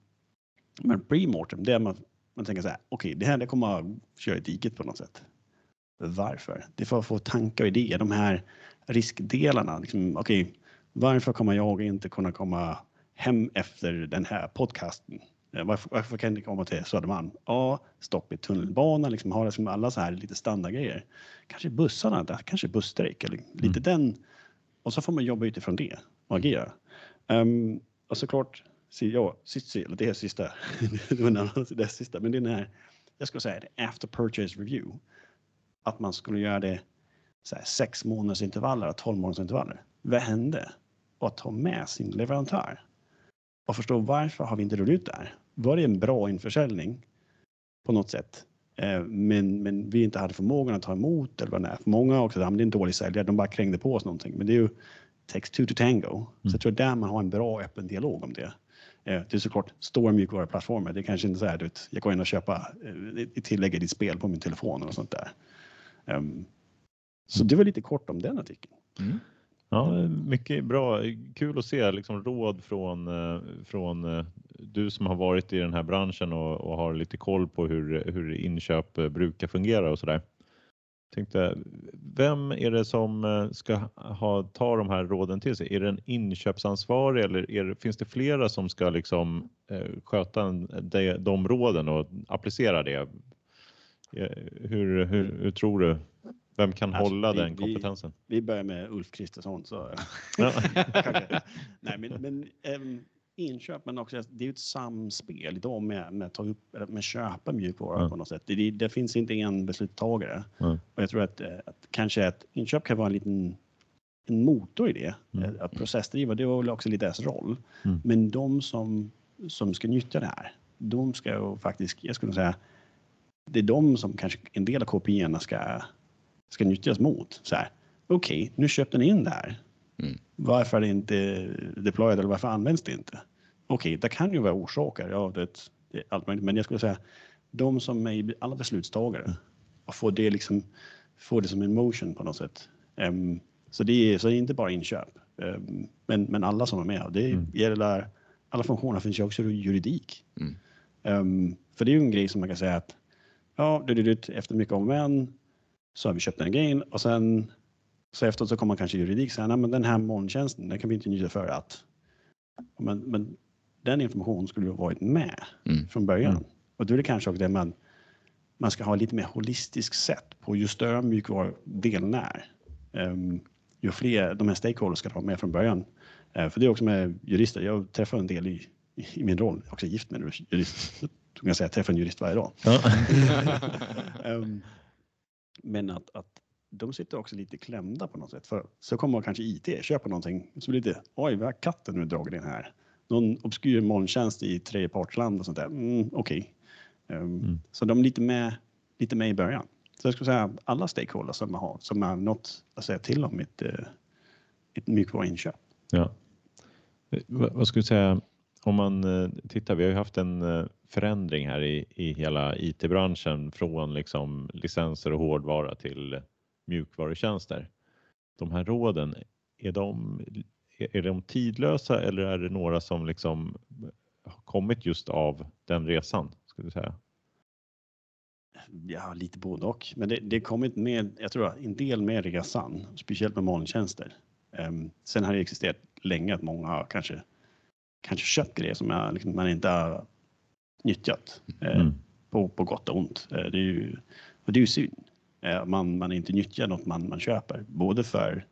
men pre-mortem, det är man, man tänker så här, okej, okay, det här det kommer att köra i diket på något sätt. Varför? Det är för att få tankar och idéer. De här riskdelarna. Liksom, okej, okay, varför kommer jag inte kunna komma hem efter den här podcasten. Varför, varför kan ni komma till Södermalm? Ja, stopp i tunnelbanan, liksom ha liksom alla så här lite standardgrejer. Kanske bussarna, där, kanske busstrejk eller lite mm. den. Och så får man jobba utifrån det och agera. Um, och såklart, det är sista, det är sista, men den här, jag skulle säga det, after purchase review. Att man skulle göra det så här, sex månaders intervaller, tolv månaders intervaller. Vad hände? Och att ta med sin leverantör och förstå varför har vi inte rullat ut det här? Var det en bra införsäljning på något sätt? Eh, men, men vi inte hade förmågan att ta emot eller vad det är. För många också, det är en dålig säljare, de bara krängde på oss någonting. Men det är ju takes two to tango. Mm. Så jag tror där man har en bra öppen dialog om det. Eh, det är såklart stora mjukvaruplattformar. Det är kanske inte så här, att jag går in och köper eh, tillägg i ditt spel på min telefon och sånt där. Um, så det var lite kort om den artikeln. Mm. Ja, mycket bra. Kul att se liksom råd från, eh, från eh, du som har varit i den här branschen och, och har lite koll på hur, hur inköp eh, brukar fungera och sådär. Tänkte, vem är det som ska ha, ta de här råden till sig? Är det en inköpsansvarig eller är, finns det flera som ska liksom, sköta de, de råden och applicera det? Hur, hur, hur tror du? Vem kan alltså, hålla vi, den kompetensen? Vi, vi börjar med Ulf Kristersson. Så, Nej, men, men äm, inköp, men också det är ett samspel idag med, med, ta upp, med köpa mjukvara mm. på något sätt. Det, det, finns inte en beslutstagare. Mm. Och jag tror att, eh, att kanske ett inköp kan vara en liten en motor i det. Mm. Att processdriva, det var väl också lite deras roll. Mm. Men de som, som ska nyttja det här, de ska ju faktiskt, jag skulle säga, det är de som kanske en del av KPI ska ska nyttjas mot. Så här, okej, okay, nu köpte ni in det här. Mm. Varför är det inte deployed eller varför används det inte? Okej, okay, det kan ju vara orsaker. Ja, det, det är allt möjligt. Men jag skulle säga de som är alla beslutstagare mm. och får det liksom får det som en motion på något sätt. Um, så det är så det är inte bara inköp, um, men, men alla som är med. Det mm. gäller alla funktioner finns ju också juridik. Mm. Um, för det är ju en grej som man kan säga att ja, det, det, efter mycket om men så har vi köpt den grejen och sen så efteråt så kommer man kanske juridik säga, nej men den här molntjänsten, den kan vi inte nyttja för att. Men, men den informationen skulle ha varit med mm. från början. Mm. Och då är det kanske också det man, man ska ha lite mer holistiskt sätt på ju större mjukvarudelen är. Um, ju fler de här stakeholders ska ha med från början. Uh, för det är också med jurister, jag träffar en del i, i min roll, jag är också gift med en jurist. Jag kan säga, jag träffar en jurist varje dag. Ja. um, Men att, att de sitter också lite klämda på något sätt. För så kommer kanske IT, köper någonting, så blir det lite, oj, vad har katten nu dragit in här? Någon obskyr molntjänst i tredjepartsland och sånt där. Mm, Okej. Okay. Um, mm. Så de är lite med, lite med i början. Så jag skulle säga alla stakeholders som har, som har något att säga till om ett, eh, ett mjukvaruinköp. Ja. Vad skulle du säga, om man eh, tittar, vi har ju haft en eh, förändring här i, i hela IT-branschen från liksom licenser och hårdvara till mjukvarutjänster. De här råden, är de, är de tidlösa eller är det några som liksom har kommit just av den resan? Skulle säga? Ja, lite både och. Men det, det kommit med, jag tror en del med resan, speciellt med molntjänster. Um, sen har det existerat länge att många har kanske kanske köpt grejer som jag, liksom, man inte har nyttjat eh, mm. på, på gott och ont. Eh, det är ju, och det är ju synd. Eh, man, man inte nyttjar något man, man köper, både för,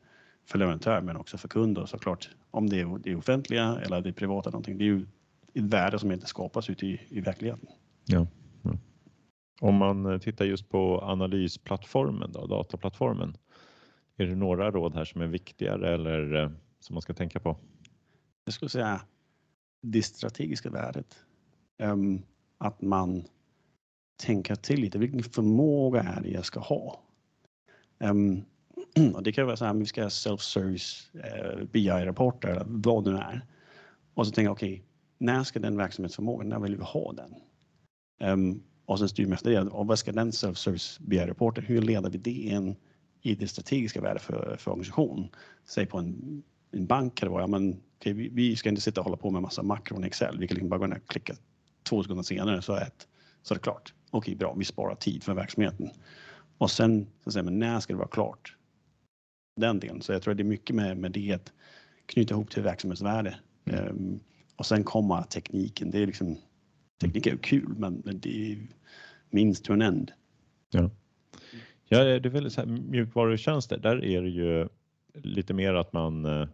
för leverantör men också för kunder såklart. Om det är det offentliga eller det är privata någonting. Det är ju ett värde som inte skapas ute i, i verkligheten. Ja. ja. Om man eh, tittar just på analysplattformen, då, dataplattformen. Är det några råd här som är viktigare eller eh, som man ska tänka på? Jag skulle säga det strategiska värdet. Um, att man tänka till lite. Vilken förmåga är det jag ska ha? Um, och det kan vara så här, vi ska ha self-service eh, uh, BI-rapporter eller vad det nu är. Och så tänker jag, okej, okay, när ska den verksamhetsförmågan, när vill vi ha den? Um, och sen styr man efter det. Och vad ska den self-service BI-rapporten, hur leder vi det in i det strategiska värdet för, för organisation? Säg på en, en bank kan det vara, men okay, vi, vi, ska inte sitta och hålla på med massa makron i Excel. Vi kan liksom bara gå in och klicka två sekunder senare så är, ett, så är det klart. Okej, bra, vi sparar tid för verksamheten. Och sen så säger man när ska det vara klart? Den delen. Så jag tror att det är mycket med, med det att knyta ihop till verksamhetsvärde. Mm. Um, och sen kommer tekniken. Det är liksom, teknik är ju kul, men, men det är minst to an end. Ja. Ja, det är väl så här, mjukvarutjänster, där är det ju lite mer att man eh,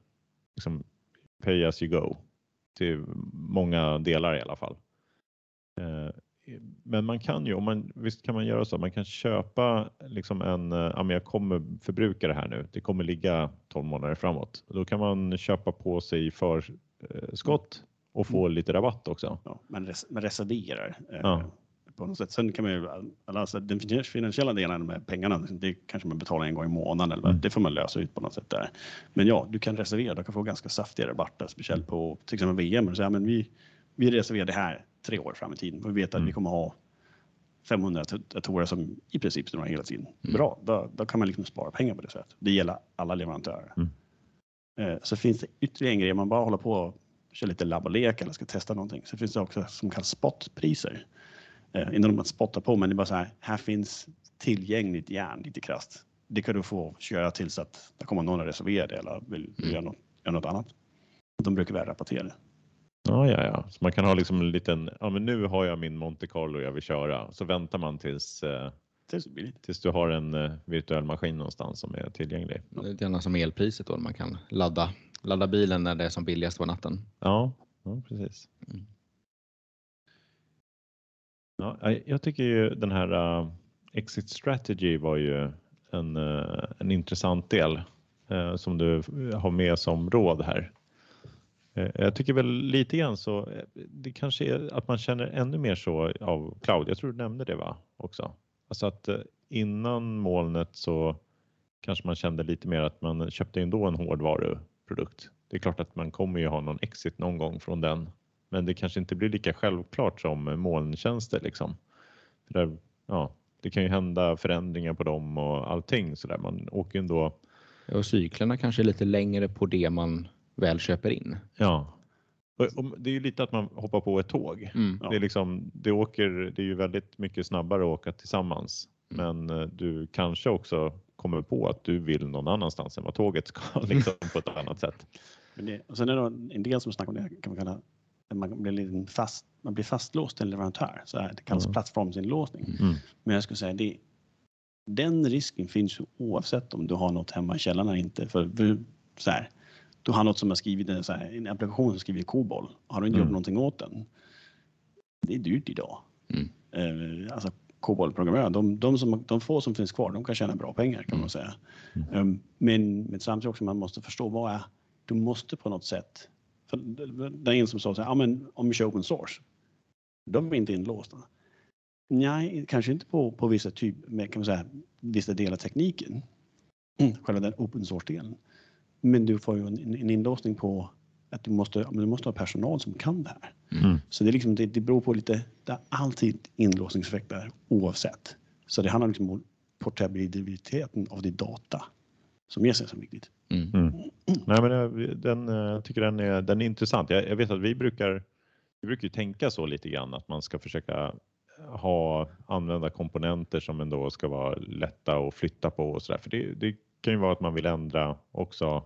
liksom pay as you go till många delar i alla fall. Eh, men man kan ju, om man, visst kan man göra så, man kan köpa liksom en, eh, ja men jag kommer förbruka det här nu, det kommer ligga 12 månader framåt. Då kan man köpa på sig förskott och få mm. lite rabatt också. Ja, man, res, man reserverar. Ja på något sätt. Sen kan man ju, alltså den finansiella delen med pengarna, det kanske man betalar en gång i månaden eller mm. det får man lösa ut på något sätt där. Men ja, du kan reservera, du kan få ganska saftiga rabatter, speciellt på till exempel VM. Så, ja, men vi, vi reserverar det här tre år fram i tiden, vi vet att mm. vi kommer ha 500 datorer som i princip står hela tiden. Mm. Bra, då, då kan man liksom spara pengar på det sättet. Det gäller alla leverantörer. Mm. Eh, så finns det ytterligare en grej, man bara håller på och kör lite labb och lek eller ska testa någonting, så finns det också som kallas spotpriser. Eh, inte något att spotta på, men det är bara så här, här finns tillgängligt järn lite krasst. Det kan du få köra tills att det kommer någon och reserverar det eller vill, mm. göra, något, göra något annat. De brukar väl rapportera det. Ja, ja, ja, så man kan ha liksom en liten, ja men nu har jag min Monte Carlo jag vill köra, så väntar man tills eh, Tills du har en eh, virtuell maskin någonstans som är tillgänglig. Det är grann som elpriset då, man kan ladda, ladda bilen när det är som billigast på natten. Ja, ja precis. Mm. Ja, jag tycker ju den här uh, Exit Strategy var ju en, uh, en intressant del uh, som du har med som råd här. Eh, jag tycker väl lite grann så, eh, det kanske är att man känner ännu mer så av cloud. Jag tror du nämnde det va också? Alltså att eh, innan molnet så kanske man kände lite mer att man köpte ändå en hårdvaruprodukt. Det är klart att man kommer ju ha någon exit någon gång från den men det kanske inte blir lika självklart som molntjänster liksom. För där, ja, det kan ju hända förändringar på dem och allting så där. Man åker ju ändå. Och cyklerna kanske är lite längre på det man väl köper in. Ja, det är ju lite att man hoppar på ett tåg. Mm. Det, är liksom, det, åker, det är ju väldigt mycket snabbare att åka tillsammans. Mm. Men eh, du kanske också kommer på att du vill någon annanstans än vad tåget ska, liksom, på ett annat sätt. Men det, och sen är det en del som snackar om det, kan man kalla man blir, fast, man blir fastlåst till en leverantör. Så här, det kallas mm. plattformsinlåsning. Mm. Men jag skulle säga det, den risken finns ju oavsett om du har något hemma i källaren eller inte. För, för så här, du har något som har skrivit en, så här, en applikation som skriver COBOL. Har du inte mm. gjort någonting åt den? Det är dyrt idag. Mm. Eh, alltså COBOL-programmerare, de, de, som, de få som finns kvar, de kan tjäna bra pengar kan man mm. säga. Mm. Um, men, men samtidigt också man måste förstå vad är, du måste på något sätt för det är en som sa så här, ja, men om vi kör open source, de är inte inlåsta. Nej, kanske inte på, på vissa, typ, med, kan man säga, vissa delar av tekniken, själva den open source-delen. Men du får ju en, en inlåsning på att du måste, du måste ha personal som kan det här. Mm. Så det, är liksom, det, det beror på lite, det är alltid inlåsningseffekter oavsett. Så det handlar liksom om portabiliteten av din data som jag ser som viktigt. Mm. Mm. Nej, men jag, den, jag eh, tycker den är, den är intressant. Jag, jag, vet att vi brukar, vi brukar tänka så lite grann att man ska försöka ha använda komponenter som ändå ska vara lätta att flytta på och så där. För det, det kan ju vara att man vill ändra också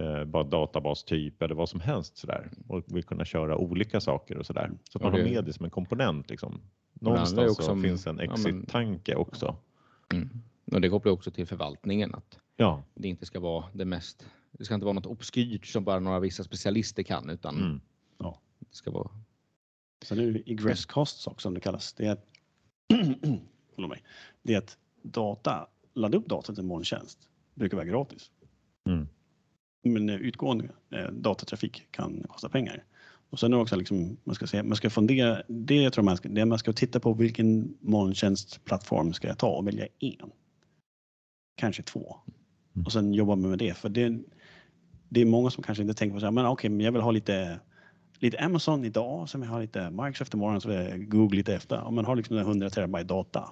eh, bara databastyp eller vad som helst så där och vill kunna köra olika saker och så där. Så att man har med det som en komponent liksom. Någonstans så finns en exit-tanke också. Mm. Och det kopplar också till förvaltningen att ja. det inte ska vara det mest. Det ska inte vara något obskyrt som bara några vissa specialister kan utan mm. ja. det ska vara. Sen är det egress costs också som det kallas. Det är mig, det är att data, ladda upp data till molntjänst brukar vara gratis. Mm. Men eh, utgående eh, datatrafik kan kosta pengar. Och sen är det också liksom, man ska säga, man ska fundera, det jag tror man ska, det man ska titta på vilken molntjänstplattform ska jag ta och välja en. Kanske två. Mm. Och sen jobba med det. För det, det är många som kanske inte tänker på så här, men okej, men jag vill ha lite, lite Amazon idag, sen jag ha lite Microsoft imorgon, så Google lite efter. Om man har liksom 100 terabyte data.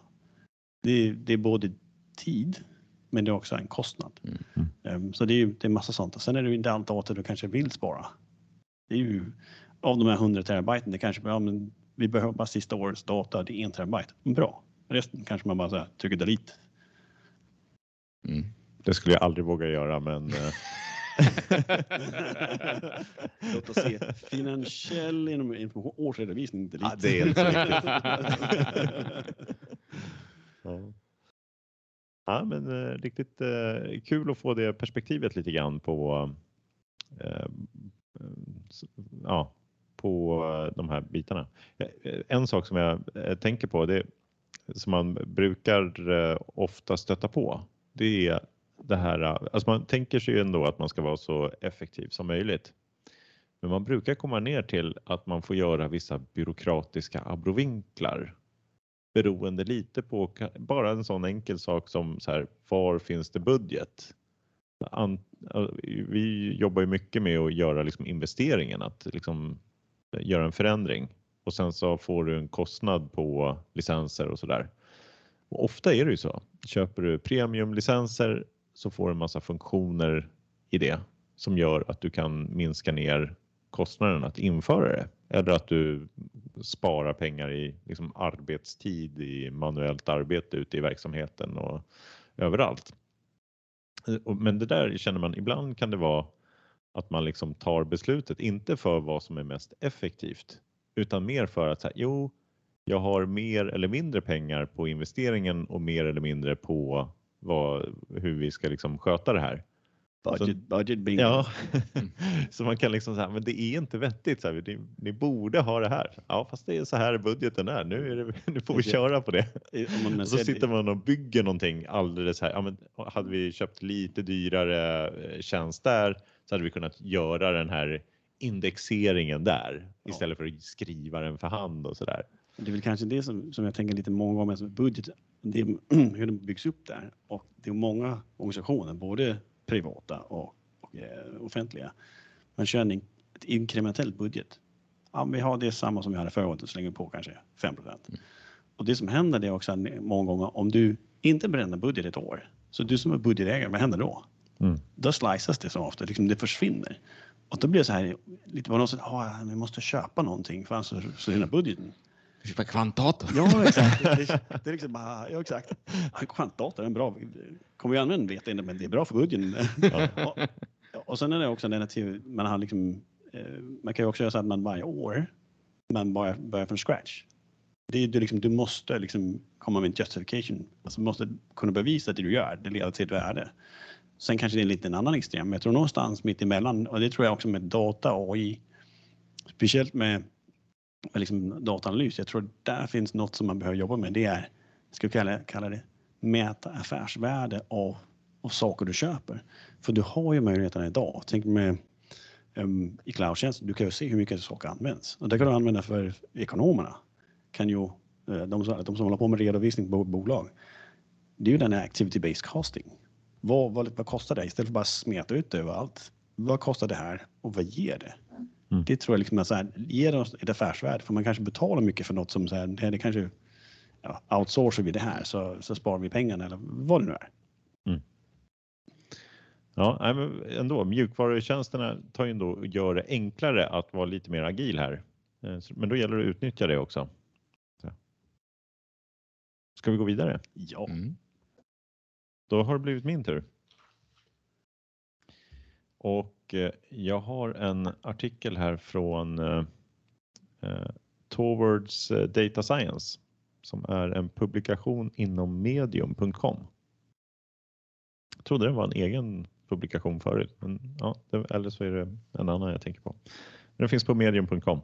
Det, det är både tid, men det är också en kostnad. Mm. Ehm, Så det är ju det är massa sånt. Och sen är det ju inte allt data du kanske vill spara. Det är ju av de här 100 terabyten, det kanske ja, men vi behöver bara sista årets data, det är en terabyte. Bra. Resten kanske man bara så här, trycker delete. Mm. Det skulle jag aldrig våga göra, men eh, Låt oss se. Finansiell information, årsredovisning, delete. ja, det är inte så viktigt. ja ja, men eh, riktigt eh, kul att få det perspektivet lite grann på eh, eh ja, på de här bitarna. Eh, en sak som jag eh, tänker på, det som man brukar eh, ofta stöta på, det är det här, alltså man tänker sig ju ändå att man ska vara så effektiv som möjligt. Men man brukar komma ner till att man får göra vissa byråkratiska abrovinklar beroende lite på bara en sån enkel sak som så här, var finns det budget? An, eh, vi jobbar ju mycket med att göra liksom investeringen, att liksom eh, göra en förändring och sen så får du en kostnad på licenser och så där. Och ofta är det ju så. Köper du premiumlicenser så får du en massa funktioner i det som gör att du kan minska ner kostnaden att införa det eller att du sparar pengar i liksom arbetstid i manuellt arbete ute i verksamheten och överallt. Men det där känner man ibland kan det vara att man liksom tar beslutet, inte för vad som är mest effektivt, utan mer för att säga, jo, jag har mer eller mindre pengar på investeringen och mer eller mindre på vad, hur vi ska liksom sköta det här. Budget, budget bingo. Ja, så man kan liksom säga, men det är inte vettigt. Så här, ni, ni borde ha det här. Ja, fast det är så här budgeten är. Nu, är det, nu får vi köra på det. Man så sitter man och bygger någonting alldeles här. Ja, men hade vi köpt lite dyrare eh, tjänst där så hade vi kunnat göra den här indexeringen där Ja. istället för att skriva den för hand och så där. Det är väl kanske det som, som jag tänker lite många gånger med budget, det är hur den byggs upp där. Och det är många organisationer, både privata och, och eh, offentliga. Man kör en, ett inkrementellt budget. Ja, vi har det samma som vi hade förra året och slänger på kanske 5 Och det som händer det är också att många gånger om du inte bränner budget ett år, så du som är budgetägare, vad händer då? Mm. Då sliceas det så ofta, liksom det försvinner. Och då blir det så här, lite på något sätt, ah, vi måste köpa någonting för annars så, så rinner budgeten. Köpa kvantdator. Ja, exakt. Det, det, det är liksom bara, ja, exakt. Ja, Kvantdator är en bra, kommer vi använda vet jag inte, men det är bra för budgeten. och, och sen är det också den att man har liksom, eh, man kan ju också göra så att man varje år, man börjar, börjar från scratch. Det är ju liksom, du måste liksom komma med en justification, alltså du måste kunna bevisa att det du gör, det leder till ett värde. Sen kanske det är lite en annan extrem, men jag tror någonstans mitt emellan, och det tror jag också med data och AI, speciellt med liksom dataanalys. Jag tror där finns något som man behöver jobba med. Det är, ska vi kalla, kalla det, mäta affärsvärde av, av saker du köper. För du har ju möjligheterna idag. Tänk med um, i cloudtjänst, du kan ju se hur mycket saker används. Och det kan du använda för ekonomerna. Kan ju, eh, de, som- de som håller på med redovisning på bolag. Det är ju den här activity-based costing. Vad, vad, vad kostar det? Istället för bara smeta ut det överallt. Vad kostar det här och vad ger det? Mm. Det tror jag liksom är så här, ger oss ett affärsvärde för man kanske betalar mycket för något som så här, det, kanske ja, outsourcar vi det här så, så sparar vi pengarna eller vad det nu är. Ja, nej, men ändå, mjukvarutjänsterna tar ju ändå och gör det enklare att vara lite mer agil här. Eh, Men då gäller det att utnyttja det också. Så. Ska vi gå vidare? Ja. Mm. Då har det blivit min tur. Och Eh, jag har en artikel här från eh, eh Towards eh, Data Science som är en publikation inom medium.com. Jag trodde det var en egen publikation förut, men ja, det, eller så är det en annan jag tänker på. Men den finns på medium.com.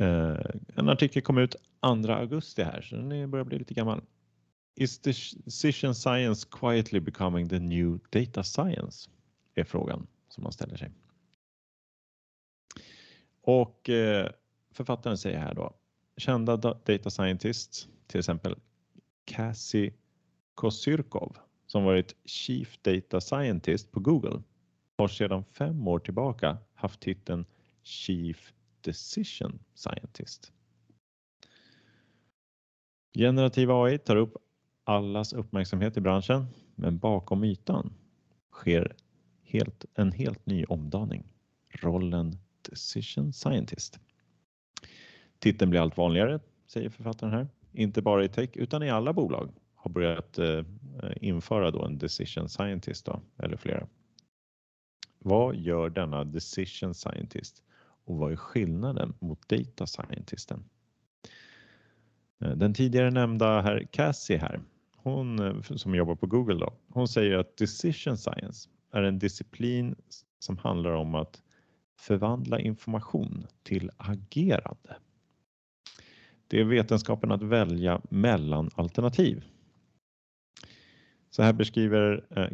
Eh, en artikel kom ut 2 augusti här, så den börjar bli lite gammal. Is decision science quietly becoming the new data science? Är frågan som man ställer sig. Och eh, författaren säger här då, kända data scientists, till exempel Cassie Kosyrkov som varit Chief Data Scientist på Google har sedan fem år tillbaka haft titeln Chief Decision Scientist. Generativ AI tar upp allas uppmärksamhet i branschen, men bakom ytan sker helt, en helt ny omdaning. Rollen Decision Scientist. Titeln blir allt vanligare, säger författaren här. Inte bara i tech utan i alla bolag har börjat eh, införa då en Decision Scientist då, eller flera. Vad gör denna Decision Scientist och vad är skillnaden mot Data Scientisten? Eh, den tidigare nämnda herr Cassie här, hon eh, som jobbar på Google då, hon säger att Decision Science är en disciplin som handlar om att förvandla information till agerande. Det är vetenskapen att välja mellan alternativ. Så här beskriver eh,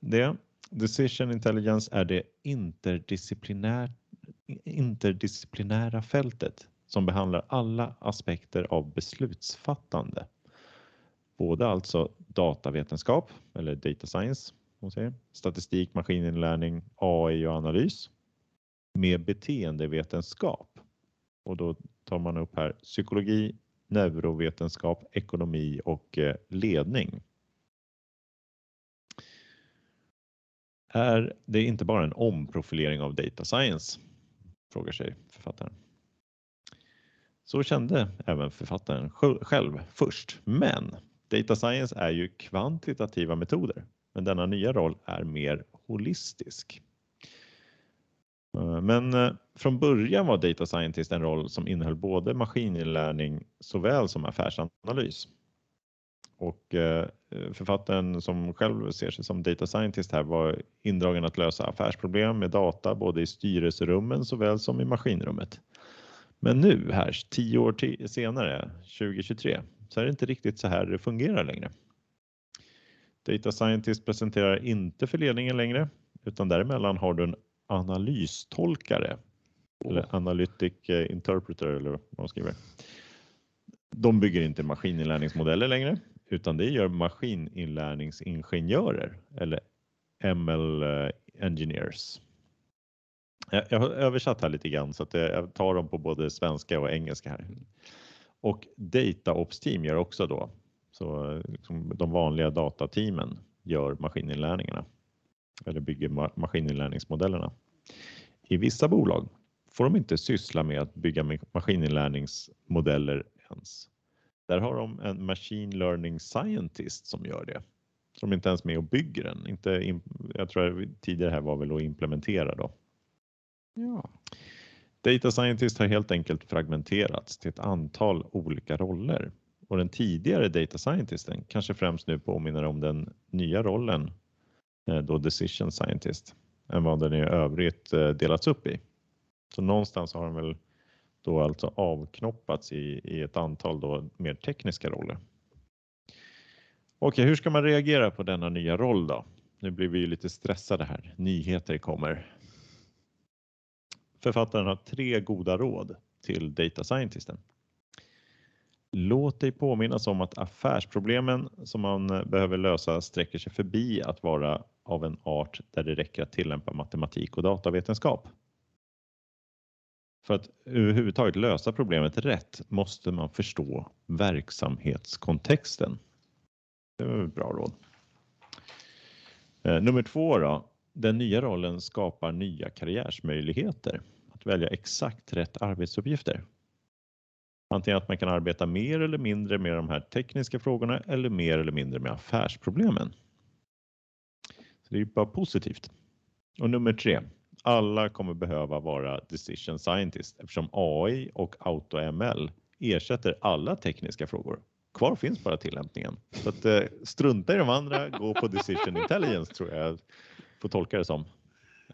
det. Decision intelligence är det interdisciplinär, interdisciplinära fältet som behandlar alla aspekter av beslutsfattande. Både alltså datavetenskap eller data science, säger, statistik, maskininlärning, AI och analys med beteendevetenskap. Och då tar man upp här psykologi, neurovetenskap, ekonomi och eh, ledning. Är det inte bara en omprofilering av data science? Frågar sig författaren. Så kände även författaren själv först, men data science är ju kvantitativa metoder, men denna nya roll är mer holistisk. Eh, men eh, från början var data scientist en roll som innehöll både maskininlärning såväl som affärsanalys. Och eh, författaren som själv ser sig som data scientist här var indragen att lösa affärsproblem med data både i styrelserummen såväl som i maskinrummet. Men nu här, tio år senare, 2023, så är det inte riktigt så här det fungerar längre. Data scientist presenterar inte för ledningen längre, utan däremellan har du en analystolkare eller analytic eh, interpreter eller vad man skriver. De bygger inte maskininlärningsmodeller längre utan det gör maskininlärningsingenjörer eller ML eh, engineers. Jag har översatt här lite grann så att jag tar dem på både svenska och engelska här. Och DataOps team gör också då så liksom de vanliga datateamen gör maskininlärningarna eller bygger maskininlärningsmodellerna. I vissa bolag får de inte syssla med att bygga maskininlärningsmodeller ens. Där har de en machine learning scientist som gör det. Så de är inte ens med och bygger den. Inte, jag tror att tidigare här var väl att implementera då. Ja. Data scientist har helt enkelt fragmenterats till ett antal olika roller och den tidigare data scientisten kanske främst nu påminner om den nya rollen eh, då decision scientist än vad den i övrigt eh, delats upp i. Så någonstans har den väl då alltså avknoppats i, i ett antal då mer tekniska roller. Okej, hur ska man reagera på denna nya roll då? Nu blir vi ju lite stressade här. Nyheter kommer. Författaren har tre goda råd till data scientisten. Låt dig påminnas om att affärsproblemen som man eh, behöver lösa sträcker sig förbi att vara av en art där det räcker att tillämpa matematik och datavetenskap. För att överhuvudtaget lösa problemet rätt måste man förstå verksamhetskontexten. Det var ett bra råd. Eh, nummer två då. Den nya rollen skapar nya karriärsmöjligheter. Att välja exakt rätt arbetsuppgifter. Antingen att man kan arbeta mer eller mindre med de här tekniska frågorna eller mer eller mindre med affärsproblemen. Så det är bara positivt. Och nummer tre. Alla kommer behöva vara decision scientist eftersom AI och AutoML ersätter alla tekniska frågor. Kvar finns bara tillämpningen. Så att, eh, strunta i de andra, gå på decision intelligence tror jag får tolka det som.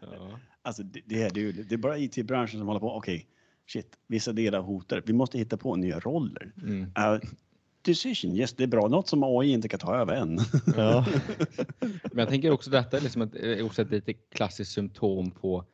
Ja. Alltså det, det, är, det, är bara IT-branschen som håller på. Okej, okay shit, vissa delar hotar. Vi måste hitta på nya roller. Mm. Uh, decision, yes, det är bra. Något som AI inte kan ta över än. Ja. Men jag tänker också detta är liksom ett, också ett lite klassiskt symptom på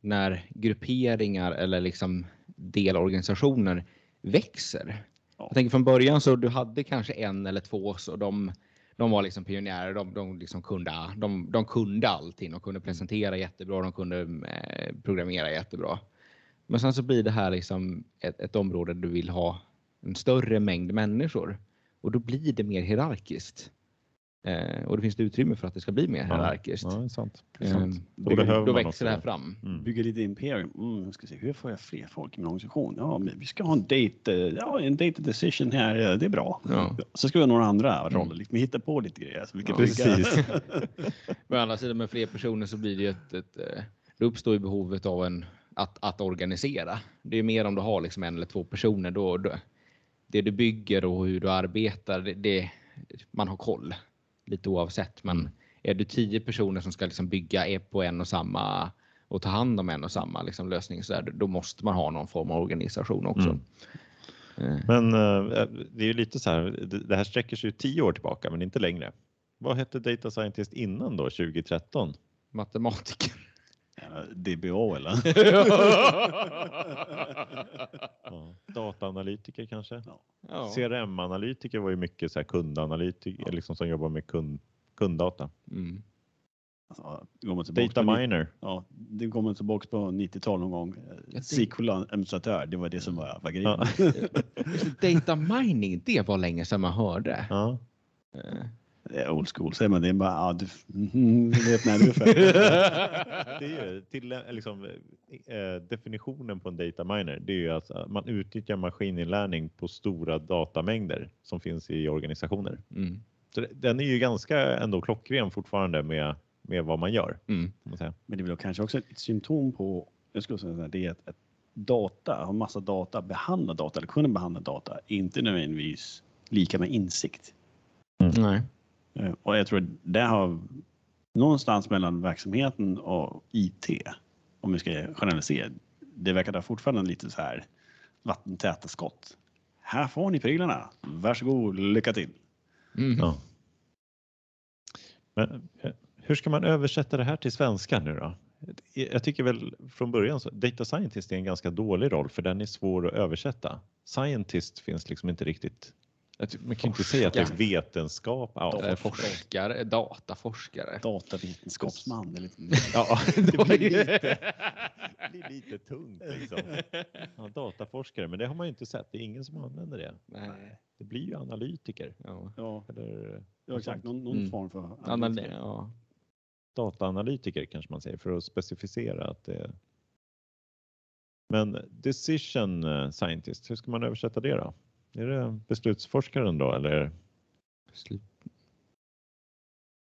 när grupperingar eller liksom delorganisationer växer. Ja. Jag tänker från början så du hade kanske en eller två så de, de var liksom pionjärer. De, de, liksom kunde, de, de kunde allting. De kunde presentera jättebra. De kunde eh, programmera jättebra. Men sen så blir det här liksom ett, ett område där du vill ha en större mängd människor och då blir det mer hierarkiskt. Eh, och det finns det utrymme för att det ska bli mer hierarkiskt. Ja, det är sant. Eh. Då då, behöver då man växer det här fram. Mm. Bygga lite imperium. Mm, jag ska se, hur får jag fler folk i min organisation? Ja, men vi ska ha en date, eh, ja, en data decision här. ja, Det är bra. Ja. Så ska vi ha några andra roller. Liksom, vi hittar på lite grejer. Så vi kan Ja, precis. Men å andra sidan med fler personer så blir det ju ett, ett eh, det uppstår ju behovet av en att, att organisera. Det är mer om du har liksom en eller två personer då, då det du bygger och hur du arbetar, det, det man har koll lite oavsett. Men är du tio personer som ska liksom bygga är på en och samma och ta hand om en och samma liksom lösning så där, då måste man ha någon form av organisation också. Mm. Eh, Men eh, det är ju lite så här, det det här sträcker sig ju tio år tillbaka men inte längre. Vad hette Data Scientist innan då, 2013? Matematiker. Ja, DBO eller? Ja. Dataanalytiker kanske? Ja. CRM-analytiker var ju mycket så här kundanalytiker liksom som jobbar med kund, kunddata. Mm. Alltså, Data miner. Ja, det kommer tillbaka på 90-talet någon gång. SQL-administratör, det var det som var, var grejen. Ja. Data mining, det var länge sedan man hörde. Ja. Old school, säger man. Det är bara, ja, du, mm, vet när du är för. Det är ju till, liksom, eh, definitionen på en data miner. Det är ju att eh, man utnyttjar maskininlärning på stora datamängder som finns i organisationer. Mm. Så den är ju ganska ändå klockren fortfarande med, med vad man gör. Mm. Man. Men det är väl kanske också ett symptom på, jag skulle säga det är att, att data, ha massa data, behandla data eller kunna behandla data, inte nödvändigtvis lika med insikt. Nej. Eh, Och jag tror att det har någonstans mellan verksamheten och IT, om vi ska generalisera, det verkar där fortfarande lite så här vattentäta skott. Här får ni prylarna. Varsågod, lycka till. Mm. Ja. Men, eh, hur ska man översätta det här till svenska nu då? Jag tycker väl från början så data scientist är en ganska dålig roll för den är svår att översätta. Scientist finns liksom inte riktigt. Man kan inte säga att det är vetenskap. Ja, Forskare, dataforskare. Datavetenskapsman. Det är lite... Ja, Det blir ju- lite, det blir lite tungt liksom. Ja, dataforskare, men det har man ju inte sett. Det är ingen som använder det. Nej. Det blir ju analytiker. Ja. Ja, Eller ja, exakt. Någon, någon Mm. form för... Anal- ja. dataanalytiker kanske man säger för att specificera att det. Men decision eh, scientist, hur ska man översätta det då? Är det beslutsforskaren då eller? Beslut.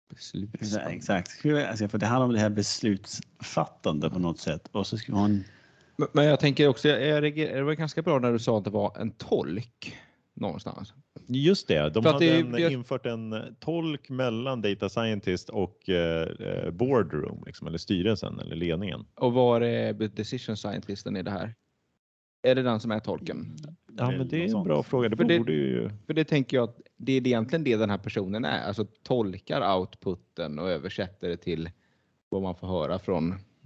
Beslut. Ja, Exakt. Alltså, för det handlar om det här beslutsfattande på något sätt. Och så ska vi ha en... Men- Men jag tänker också, jag reagerar- det var ganska bra när du sa att det var en tolk någonstans. Just det, de För hade det en, det infört en tolk mellan data scientist och eh, eh, boardroom, liksom, eller styrelsen eller ledningen. Och var är decision scientisten i det här? Är det den som är tolken? Ja, men det är en bra fråga. Det För det- borde ju... För det tänker jag att det är egentligen det den här personen är. Alltså tolkar outputen och översätter det till vad man får höra från,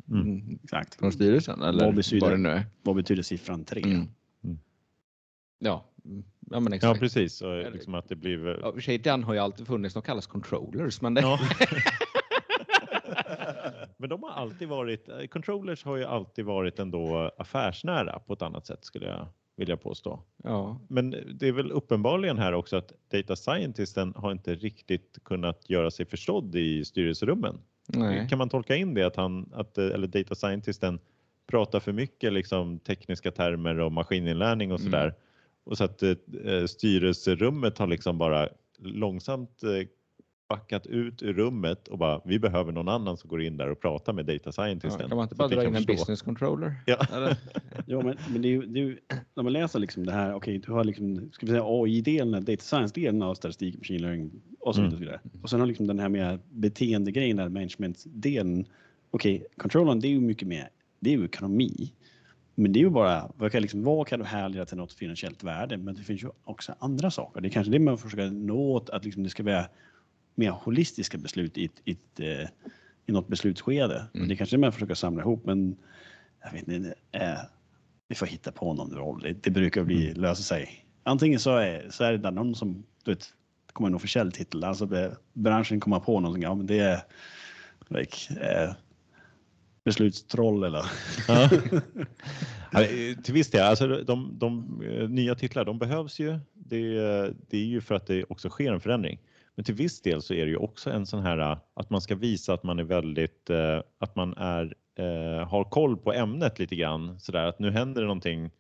Mm. mm. Exakt. från styrelsen eller Vad betyder- vad det nu är. Vad betyder siffran 3? Mm. Mm. Ja, mm. ja men Ja, exakt. precis. Så, liksom att det blir... Ja, och för sig, den har ju alltid funnits. De kallas controllers. Men det, Ja. Men de har alltid varit, controllers har ju alltid varit ändå affärsnära på ett annat sätt skulle jag vilja påstå. ja, Men det är väl uppenbarligen här också att data scientisten har inte riktigt kunnat göra sig förstådd i styrelserummen. nej. Kan man tolka in det att han, att, eh, eller data scientisten pratar för mycket liksom tekniska termer och maskininlärning och Mm. sådär. Och så att eh, styrelserummet har liksom bara långsamt eh, backat ut ur rummet och bara vi behöver någon annan som går in där och pratar med data Ja, scientisten. kan man inte bara dra in en business controller? Ja. Ja, men, men det är, ju, det är ju, när man läser liksom det här, okej, du har liksom, ska vi säga AI-delen, data science-delen av statistik, machine learning och så Mm. vidare. Vidare. och sen har liksom den här mer beteendegrejen, där management-delen. Okej, controllern, det är ju mycket mer, det är ju ekonomi. Men det är ju bara, vad kan, liksom, vad kan du härleda till något finansiellt värde? Men det finns ju också andra saker. Det är kanske det man försöker nå åt, att liksom det ska vara mer holistiska beslut i, ett, i, ett, eh, i något beslutsskede. Mm. Det kanske man försöker samla ihop, men jag vet inte, eh, vi får hitta på någon roll. Det, det brukar bli, Mm. lösa sig. Antingen så är, så är det där någon som, du vet, det kommer en officiell titel, alltså det- branschen kommer på någonting, ja men det är like, eh, beslutstroll eller Ja. Ja, till viss del, alltså de, de eh, nya titlar, de behövs ju. Det, det är ju för att det också sker en förändring. Men till viss del så är det ju också en sån här eh, att man ska visa att man är väldigt, eh, att man är, eh, har koll på ämnet lite grann. Sådär att nu händer det någonting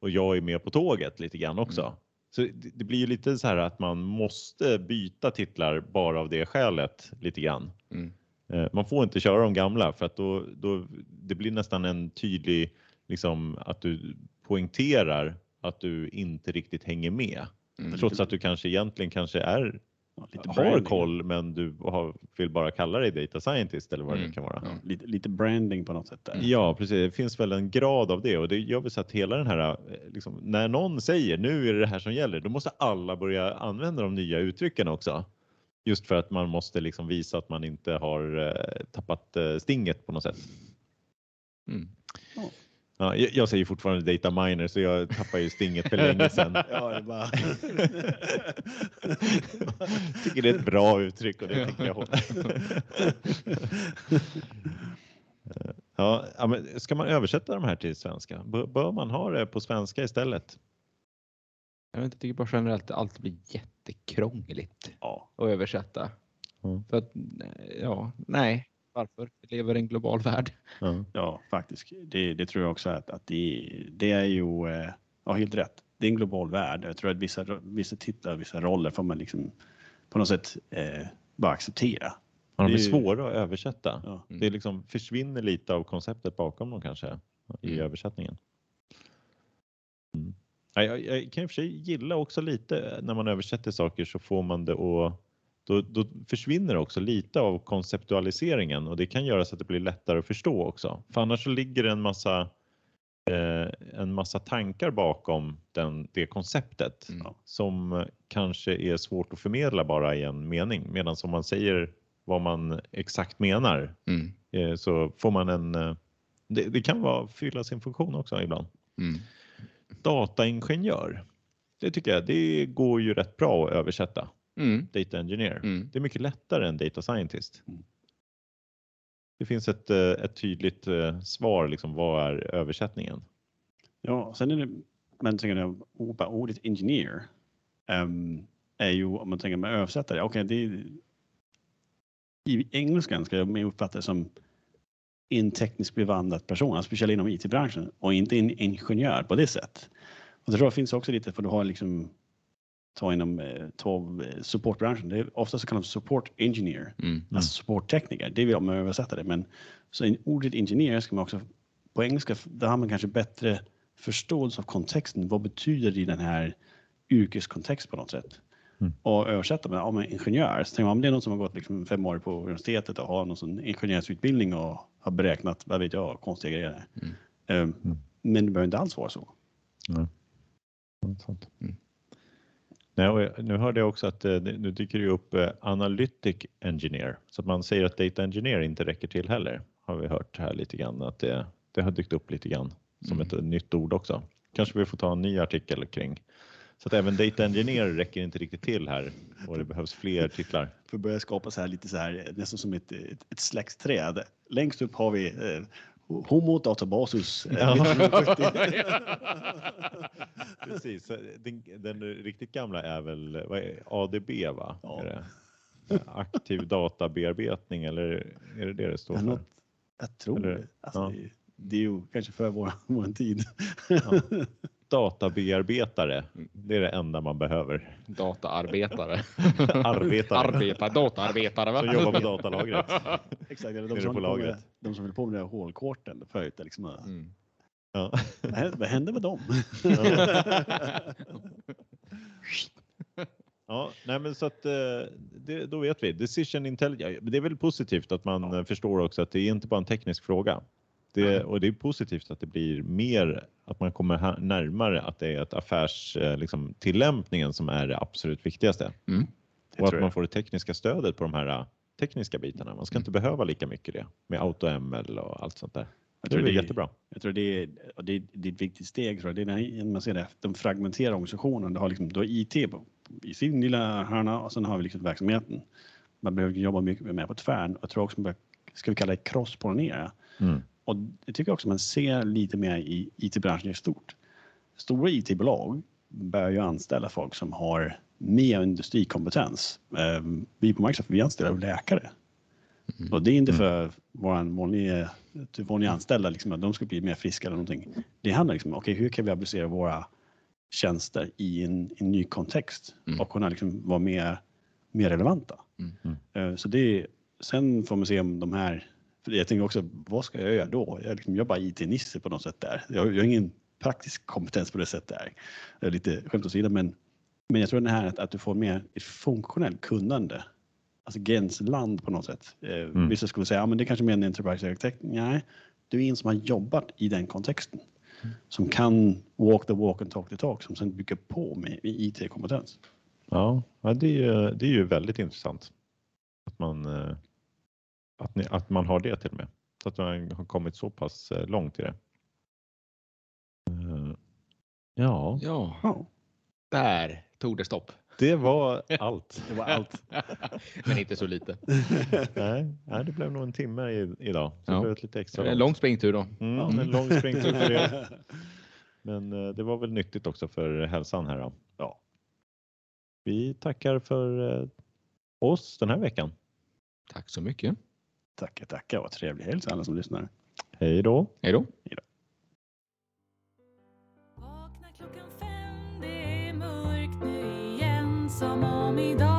och jag är med på tåget lite grann också. Mm. Så det, det blir ju lite så här att man måste byta titlar bara av det skälet lite grann. Mm. Man får inte köra de gamla för att då, då det blir nästan en tydlig, liksom att du poängterar att du inte riktigt hänger med. Mm. Trots att du kanske egentligen kanske är, lite har branding. koll men du har, vill bara kalla dig data scientist eller vad det Mm. nu kan vara. Ja. Lite, lite branding på något sätt där. Ja, precis. Det finns väl en grad av det och det gör väl så att hela den här, eh, liksom, när någon säger nu är det det här som gäller, då måste alla börja använda de nya uttrycken också. Just för att man måste liksom visa att man inte har eh, tappat eh, stinget på något sätt. Mm. Ja, jag, jag säger fortfarande data miner så jag tappar ju stinget för länge sedan. Ja, det är bara... tycker det är ett bra uttryck och det tänker jag hålla. Ja, ja, men ska man översätta de här till svenska? Bör, bör man ha det på svenska istället? Jag, vet, inte, jag tycker bara generellt att allt blir jättekrångligt ja. att översätta. Mm. För att, ja, nej, varför? Vi lever i en global värld. Ja. ja, faktiskt. Det, det tror jag också att, att det, det är ju, eh, ja helt rätt. Det är en global värld. Jag tror att vissa, vissa titlar, vissa roller får man liksom på något sätt eh, bara acceptera. Ja, de är är- svåra att översätta. Ja. Mm. Det liksom försvinner lite av konceptet bakom dem kanske i Mm. översättningen. Mm. Ja, jag, jag kan i och för sig gilla också lite när man översätter saker så får man det och då, då försvinner också lite av konceptualiseringen och det kan göra så att det blir lättare att förstå också. För annars så ligger det en massa eh, en massa tankar bakom den, det konceptet Mm. som kanske är svårt att förmedla bara i en mening. Medan om man säger vad man exakt menar Mm. eh, så får man en... eh, Det, det kan vara fylla sin funktion också ibland. Mm. Dataingenjör. Det tycker jag, det går ju rätt bra att översätta. Mm. Data engineer. Mm. Det är mycket lättare än data scientist. Mm. Det finns ett, eh, ett tydligt eh, svar, liksom, vad är översättningen? Ja, sen är det, men tänker jag, o- bara ordet engineer ehm, är ju, om man tänker med översättare, okej, det är, i engelskan ska jag uppfatta det som en tekniskt bevandrad person, alltså speciellt inom IT-branschen och inte en ingenjör på det sättet. Och det tror jag finns också lite, för du har liksom, ta inom eh, ta, eh, supportbranschen, det är ofta så kallas support engineer, Mm. alltså supporttekniker, det vill med översätta det, men så in, ordet engineer ska man också, på engelska, där har man kanske bättre förståelse av kontexten. Vad betyder det i den här yrkeskontext på något sätt? Mm. Och översätta med, ja, men ingenjör, så tänker man om det är någon som har gått liksom fem år på universitetet och har någon sån ingenjörsutbildning och har beräknat, vad vet jag, konstiga grejer. Mm. Ehm, Mm. Men det behöver inte alls vara så. Ja, sant. Mm. Nej, nu hörde jag också att eh, nu dyker det upp eh, analytic engineer så att man säger att data engineer inte räcker till heller. Har vi hört här lite grann att det, det har dykt upp lite grann som Mm. ett eh, nytt ord också. Kanske vi får ta en ny artikel kring. Så att även data engineer räcker inte riktigt till här och det behövs fler titlar. För att börja skapa så här lite så här, nästan som ett, ett, ett släktträd. Längst upp har vi eh, Homo databasus. eh, Ja. 1970. Precis, så den, den riktigt gamla är väl är, ADB va? Ja. Är det? Aktiv databearbetning eller är det det det står för? något- Jag tror Eller- det. Alltså, ja. det. Det är ju kanske för vår, vår tid. Ja. Databearbetare, det är det enda man behöver. Dataarbetare. Arbetare. Arbetare, dataarbetare. Va? Som jobbar på datalagret. Exakt, eller de som, på med, lagret. de som höll på med det här hålkorten förut. Liksom, Mm. Ja. vad, hände, vad hände med dem? Ja, nej men så att eh, det, då vet vi. Decision intelligence, det är väl positivt att man Ja. eh, förstår också att det är inte bara en teknisk fråga. Det, och det är positivt att det blir mer, att man kommer närmare att det är ett affärs, eh, liksom, tillämpningen som är det absolut viktigaste. Mm. Det Och att man får det tekniska stödet på de här eh, tekniska bitarna. Man ska inte behöva lika mycket det med AutoML och allt sånt där. Jag Det tror är det är- jättebra. Jag tror det är, det är, det är ett viktigt steg. Tror jag. Det är när man ser det, de fragmenterar organisationen. Du har, liksom, du har IT på, i sin lilla hörna och sen har vi liksom verksamheten. Man behöver jobba mycket mer på tvärn. Jag tror också man ska vi kalla det cross-pollinera. Mm. Och det tycker jag också man ser lite mer i IT-branschen i stort. Stora IT-bolag börjar ju anställa folk som har mer industrikompetens. Eh, Vi på Microsoft vi anställer läkare. Och det är inte för våra vanliga, till vanliga anställda liksom, att de ska bli mer friska eller någonting. Det handlar liksom om okay, hur kan vi applicera våra tjänster i en, en ny kontext Mm. och kunna liksom vara mer, mer relevanta. Mm. Mm. Eh, Så det, sen får man se om de här, för jag tänker också, vad ska jag göra då? Jag, är liksom, jag är bara IT-nisse på något sätt där. Jag, jag har ingen praktisk kompetens på det sättet där. Det är lite skämt åsido, men, men jag tror det här att, att du får mer ett funktionellt kunnande. Alltså gränsland på något sätt. Eh, Vissa skulle säga, ja men det är kanske mer en enterprise-arkitekt. Nej, du är en som har jobbat i den kontexten. Som kan walk the walk and talk the talk, som sen bygger på med, IT-kompetens. Ja, det, är det är ju väldigt intressant att man, eh, att, ni, att man har det till och med. Så att man har kommit så pass eh, långt i det. Eh, Ja, Ja, där tog det stopp. det var allt. det var allt. Men inte så lite. Nej, nej, det blev nog en timme i, idag. Så Ja. det blev ett lite extra En långt. lång springtur då. Mm, en lång springtur för det. Men eh, det var väl nyttigt också för hälsan här då. Ja. Vi tackar för eh, oss den här veckan. Tack så mycket. Tackar, tackar. Vad trevlig helg till alla som lyssnar. Hej då! Hej då. Vakna klockan fem, det är mörkt nu igen Som om idag